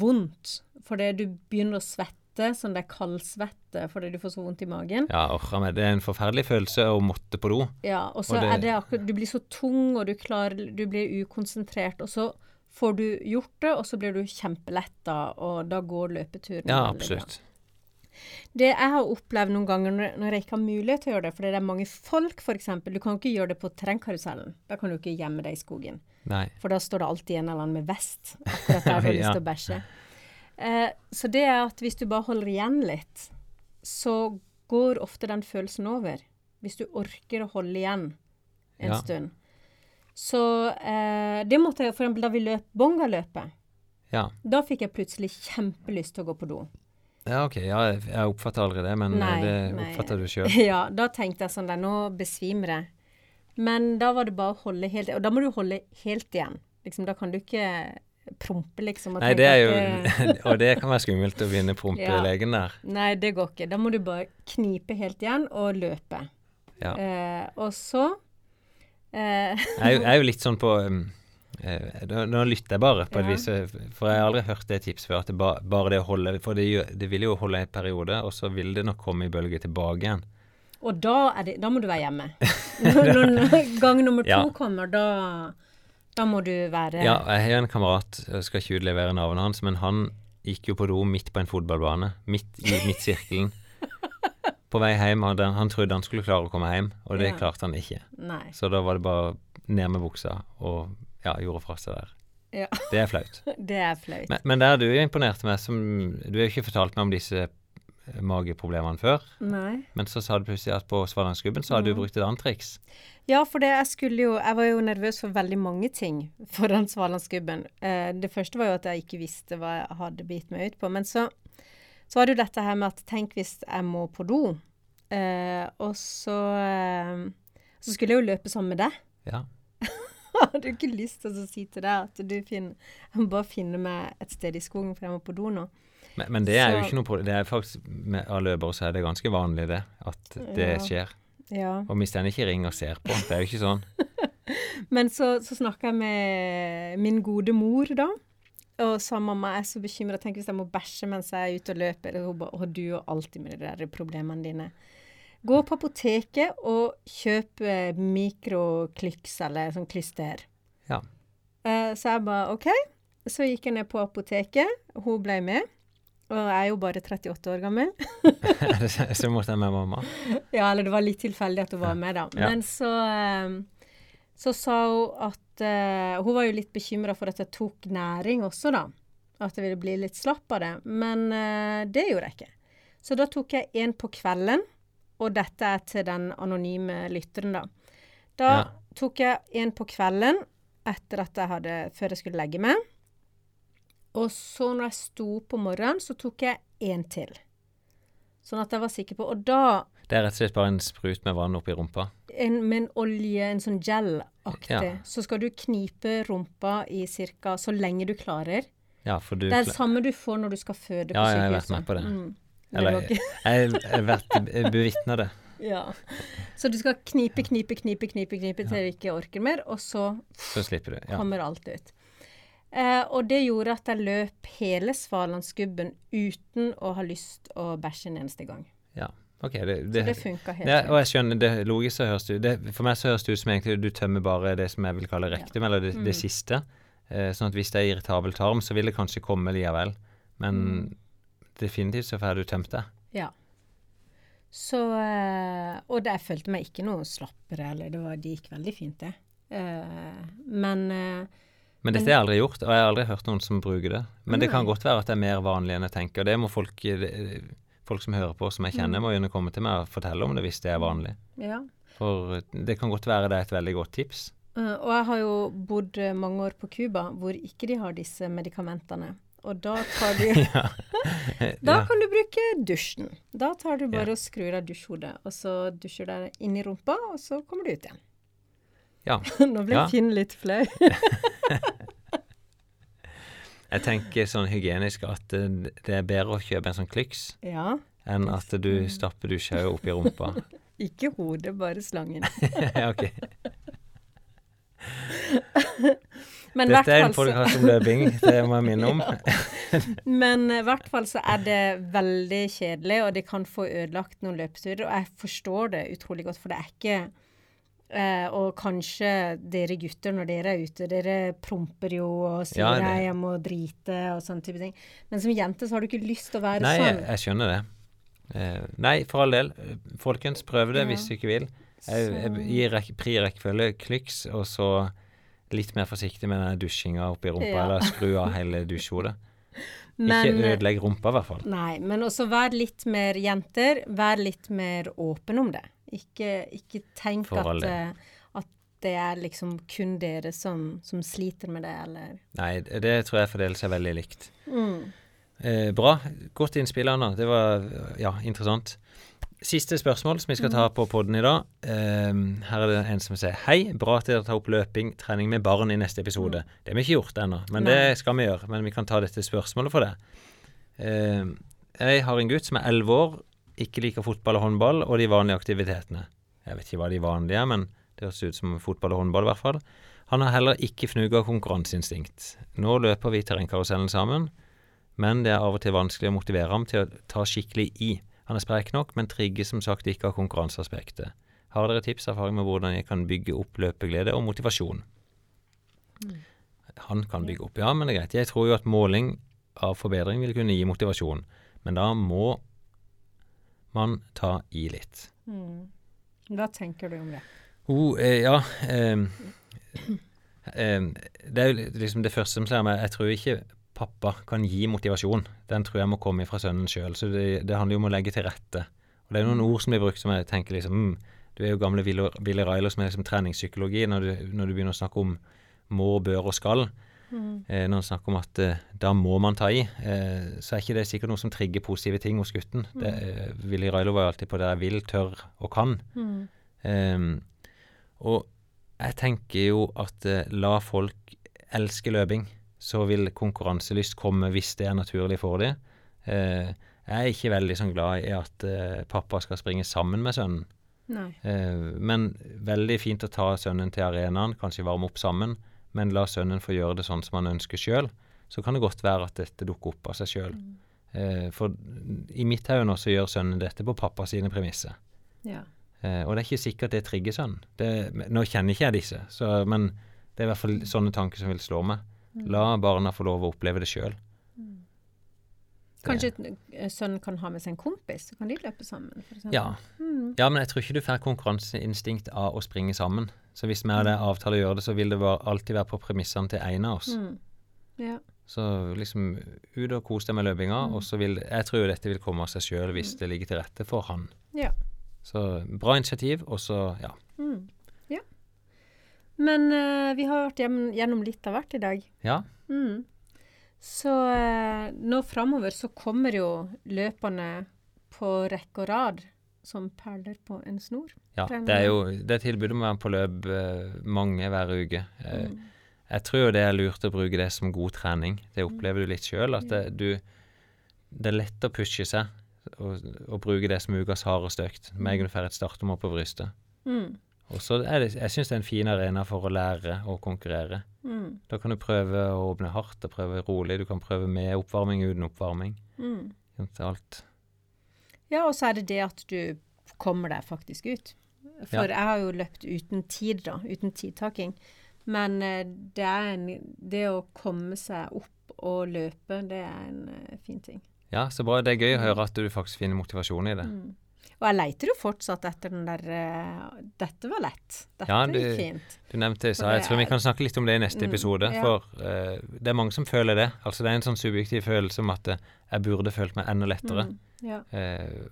vondt, fordi du begynner å svette, sånn det er kaldsvette fordi du får så vondt i magen. Ja, orra meg. Det er en forferdelig følelse å måtte på do. Ja, og så Og det- er det akkurat Du blir så tung, og du klarer Du blir ukonsentrert, og så får du gjort det, og så blir du kjempeletta, og da går løpeturen Ja, veldig bra. Det jeg har opplevd noen ganger når, jeg ikke har mulighet til å gjøre det, fordi det er mange folk, f.eks. Du kan ikke gjøre det på terrengkarusellen. Da kan du ikke gjemme deg i skogen. Nei. For da står det alltid en eller annen med vest akkurat der du [LAUGHS] har lyst til å bæsje. Eh, så det er at hvis du bare holder igjen litt, så går ofte den følelsen over. Hvis du orker å holde igjen en Ja. stund. Så eh, det måtte jeg for eksempel da vi løp bongaløpet. Ja. Da fikk jeg plutselig kjempelyst til å gå på do. Ja, ok. Ja, jeg oppfatter aldri det, men Nei, det det nei. oppfatter du sjøl. [LAUGHS] Ja, da tenkte jeg sånn der, nå besvimer jeg. Men da var det bare å holde helt Og da må du holde helt igjen. Liksom, da kan du ikke prompe, liksom. Nei, det er jo [LAUGHS] Og det kan være skummelt å begynne å prompe [LAUGHS] legen der. Nei, det går ikke. Da må du bare knipe helt igjen og løpe. Ja. Eh, og så eh, Jeg er jo- jeg er jo litt sånn på um, eh, nå, nå lytter jeg bare, på et Ja. vis. eh, For jeg har aldri hørt det tipset før. At det ba, bare det å holde For det, det vil jo holde en periode, og så vil det nok komme i bølger tilbake igjen. Og da, det, da må du være hjemme. [LAUGHS] Når, når gang nummer to Ja. kommer, da, da må du være Ja, jeg har en kamerat, jeg skal ikke utlevere navnet hans, men han gikk jo på do midt på en fotballbane, midt i midtsirkelen. [LAUGHS] På vei hjem hadde han, han trodde han skulle klare å komme hjem, og det Ja. klarte han ikke. Nei. Så da var det bare ned med buksa og ja, gjorde fra seg der. Ja. Det er flaut. [LAUGHS] Det er flaut. Men, men der du imponerte meg som Du har jo ikke fortalt meg om disse eh, mageproblemene før, Nei. men så sa du plutselig at på Svalandsgubben så hadde du brukt et annet triks. Ja, for det jeg skulle jo Jeg var jo nervøs for veldig mange ting foran Svalandsgubben. Eh, det første var jo at jeg ikke visste hva jeg hadde bitt meg ut på. Men så, så var det jo dette her med at tenk hvis jeg må på do. Eh, og så eh, Så skulle jeg jo løpe sammen med deg. Ja. [LAUGHS] Hadde jo ikke lyst til å si til deg at du finner bare finne meg et sted i skogen, for jeg må på do nå. Men, men det er jo ikke noe problem. Det er faktisk Med løpere så er det ganske vanlig, det. At det Ja. skjer. Ja. Og hvis den ikke ringer og ser på, det er jo ikke sånn. [LAUGHS] Men så, så snakka jeg med min gode mor, da. Og sa mamma jeg er så bekymra. Tenk hvis jeg må bæsje mens jeg er ute og løper. Og hun bare «Å, du er alltid med de der problemene dine. Gå på apoteket og kjøp eh, mikroklyks eller sånn klyster. Ja. Eh, så jeg bare OK. Så gikk jeg ned på apoteket. Hun ble med. Og jeg er jo bare 38 år gammel. [LAUGHS] så måtte jeg med mamma. [LAUGHS] Ja, eller det var litt tilfeldig at hun var med, da. Ja. Men så, eh, så sa hun at eh, Hun var jo litt bekymra for at jeg tok næring også, da. At jeg ville bli litt slapp av det. Men det gjorde jeg ikke. Så da tok jeg en på kvelden, og dette er til den anonyme lytteren, da. Da Ja. tok jeg en på kvelden etter at jeg hadde, før jeg skulle legge meg. Og så når jeg sto opp om morgenen, så tok jeg en til. Sånn at jeg var sikker på Og da Det er rett og slett bare en sprut med vann oppi rumpa. en, med en olje, en sånn gel-aktig, Ja. så skal du knipe rumpa i cirka så lenge du klarer. Ja, for du Det er det samme du får når du skal føde på Ja, sykehuset. jeg har vært med på det. Mm. Eller jeg har vært bevitna det. ja. Så du skal knipe, knipe, knipe, knipe, knipe til du ikke orker mer, og så Så slipper du. Ja. kommer alt ut. Eh, og det gjorde at jeg løp hele Svalandsgubben uten å ha lyst å bæsje en eneste gang. ja. Ok, det, Så det, det funka helt det, og jeg skjønner, det logisk så høres det ut det, For meg så høres det ut som egentlig du tømmer bare det som jeg vil kalle rektum, eller det, Mm. det siste. Eh, sånn at hvis det er irritabel tarm, så vil det kanskje komme likevel. Men Mm. Definitivt så får du tømt det. Ja. Så eh, Og det, jeg følte meg ikke noe slappere, eller det, var, det gikk veldig fint, det. Eh, men eh, Men dette jeg aldri gjort, og jeg har aldri hørt noen som bruker det. Men det kan godt være at det er mer vanlig enn jeg tenker. Og Det må folk, folk som hører på, som jeg kjenner, Mm. må gjerne komme til meg og fortelle om det hvis det er vanlig. ja. For det kan godt være det er et veldig godt tips. Og jeg har jo bodd mange år på Cuba hvor ikke de har disse medikamentene. Og da tar du [LAUGHS] [LAUGHS] Da Ja. kan du bruke dusjen. Da tar du bare Ja. og skrur av dusjhodet, og så dusjer du inn i rumpa, og så kommer du ut igjen. Ja. [LAUGHS] Nå ble. Finn litt flau. Jeg tenker sånn hygienisk at det er bedre å kjøpe en sånn ja. enn at du stapper dusja opp i rumpa. Ikke hodet, bare slangen. ja, ok. Men Dette er en podkast om løping, det må jeg minne om. [LAUGHS] Men i hvert fall så er det veldig kjedelig, og det kan få ødelagt noen løpeturer. Og jeg forstår det utrolig godt, for det er ikke eh, Og kanskje dere gutter, når dere er ute, dere promper jo og sier Ja, det- jeg må drite og sånne type ting. Men som jente så har du ikke lyst til å være Nei, jeg, Nei, jeg skjønner det. Eh, nei, for all del. Folkens, prøv det Ja. hvis du ikke vil. Jeg, jeg gir rekk, pri rekkefølge klyks, og så litt mer forsiktig med den dusjinga oppi rumpa, Ja. eller skru av hele dusjhodet. [LAUGHS] Men- ikke ødelegg rumpa, i hvert fall. Nei, men også vær litt mer jenter. Vær litt mer åpen om det. Ikke, ikke tenk at, eh, at det er liksom kun dere som, som sliter med det, eller Nei, det tror jeg fordeler seg veldig likt. mm. Eh, bra. Godt innspill, Anna. Det var ja, interessant. Siste spørsmål som vi skal ta på podden i dag. Um, her er det en som sier Hei, bra at dere tar opp løping, trening med barn i neste episode. Det har vi ikke gjort ennå, men Nei. det skal vi gjøre. Men vi kan ta dette spørsmålet for det. Um, jeg har en gutt som er 11 år, ikke liker fotball og håndball og de vanlige aktivitetene. Jeg vet ikke hva de vanlige er, men det høres ut som fotball og håndball i hvert fall. Han har heller ikke fnugg av konkurranseinstinkt. Nå løper vi terrengkarusellen sammen, men det er av og til vanskelig å motivere ham til å ta skikkelig i. Han er sprek nok, men trigger som sagt ikke av konkurranseaspektet. Har dere tips og erfaring med hvordan jeg kan bygge opp løpeglede og motivasjon? Han kan bygge opp, ja, men det er greit. Jeg tror jo at måling av forbedring vil kunne gi motivasjon, men da må man ta i litt. Mm. Hva tenker du om det? Oh, eh, ja eh, eh, Det er jo liksom det første som slår meg. Jeg tror ikke pappa kan gi motivasjon. Den tror jeg må komme fra sønnen sjøl. Så det, det, handler jo om å legge til rette. Og det er noen ord som blir brukt som jeg tenker liksom mm, Du er jo gamle Willy Ryler som er liksom treningspsykologi når du, når du begynner å snakke om må, bør og skal. Mm. Eh, når han snakker om at eh, da må man ta i, eh, så er ikke det sikkert noe som trigger positive ting hos gutten. Mm. Det, eh, Willy Railo var jo alltid på det jeg vil, tør og kan. Mm. Um, og jeg tenker jo at eh, la folk elske løping, så vil konkurranselyst komme hvis det er naturlig for dem. Eh, jeg er ikke veldig sånn glad i at pappa skal springe sammen med sønnen. men veldig fint å ta sønnen til arenaen, kanskje varme opp sammen men la sønnen få gjøre det sånn som han ønsker sjøl, så kan det godt være at dette dukker opp av seg sjøl. Mm. Eh, for i mitt hode nå så gjør sønnen dette på pappa sine premisser. Ja. Eh, og det er ikke sikkert det trigger sønnen. nå kjenner ikke jeg disse, så, men det er i hvert fall sånne tanker som vil slå meg. Mm. La barna få lov å oppleve det sjøl. Kanskje eh, sønnen kan ha med seg en kompis, så kan de løpe sammen? For ja. Mm. ja, men jeg tror ikke du får konkurranseinstinkt av å springe sammen. Så hvis vi hadde avtale å gjøre det, så vil det alltid være på premissene til en av oss. Mm. Ja. Så liksom ut og kos deg med løpinga, mm. og så vil Jeg tror jo dette vil komme av seg sjøl hvis mm. det ligger til rette for han. Ja. Så bra initiativ, og så ja. Mm. Men uh, vi har vært gjennom litt av hvert i dag. Ja. Mm. Så uh, nå framover så kommer jo løperne på rekke og rad som perler på en snor. Ja, det er jo det tilbudet å være på løp uh, mange hver uke. Mm. Jeg tror jo det er lurt å bruke det som god trening. Det opplever du litt sjøl. At det, du, det er lett å pushe seg og, og bruke det som ukas hardeste økt. Med en gang du får et startnummer på brystet. Mm. Og så er det, Jeg syns det er en fin arena for å lære å konkurrere. Mm. Da kan du prøve å åpne hardt og prøve rolig. Du kan prøve med oppvarming uten oppvarming. Mm. Alt. Ja, og så er det det at du kommer deg faktisk ut. For ja. jeg har jo løpt uten tid, da. Uten tidtaking. Men eh, det, en, det å komme seg opp og løpe, det er en uh, fin ting. Ja, så bra. Det er gøy å høre at du faktisk finner motivasjon i det. Mm. Og jeg leiter jo fortsatt etter den der uh, Dette var lett. Dette ja, du, gikk fint. Du nevnte så jeg tror vi kan snakke litt om det i neste mm, episode. Ja. For uh, det er mange som føler det. Altså Det er en sånn subjektiv følelse om at uh, jeg burde følt meg enda lettere. Mm, ja.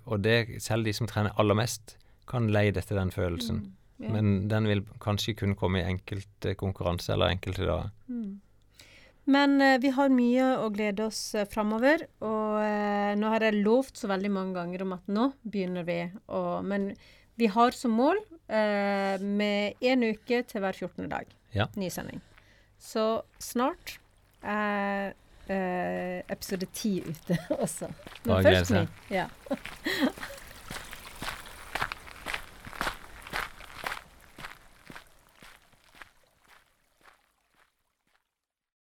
og det, selv de som trener aller mest, kan leie etter den følelsen. Mm, ja. Men den vil kanskje kun komme i enkelte konkurranse eller enkelte dager. Men eh, vi har mye å glede oss eh, framover. Og eh, nå har jeg lovt så veldig mange ganger om at nå begynner vi. å men vi har som mål eh, med én uke til hver 14. dag. Ja. Ny sending. Så snart er eh, episode 10 ute [LAUGHS] også. Men først ny. Ja. [LAUGHS]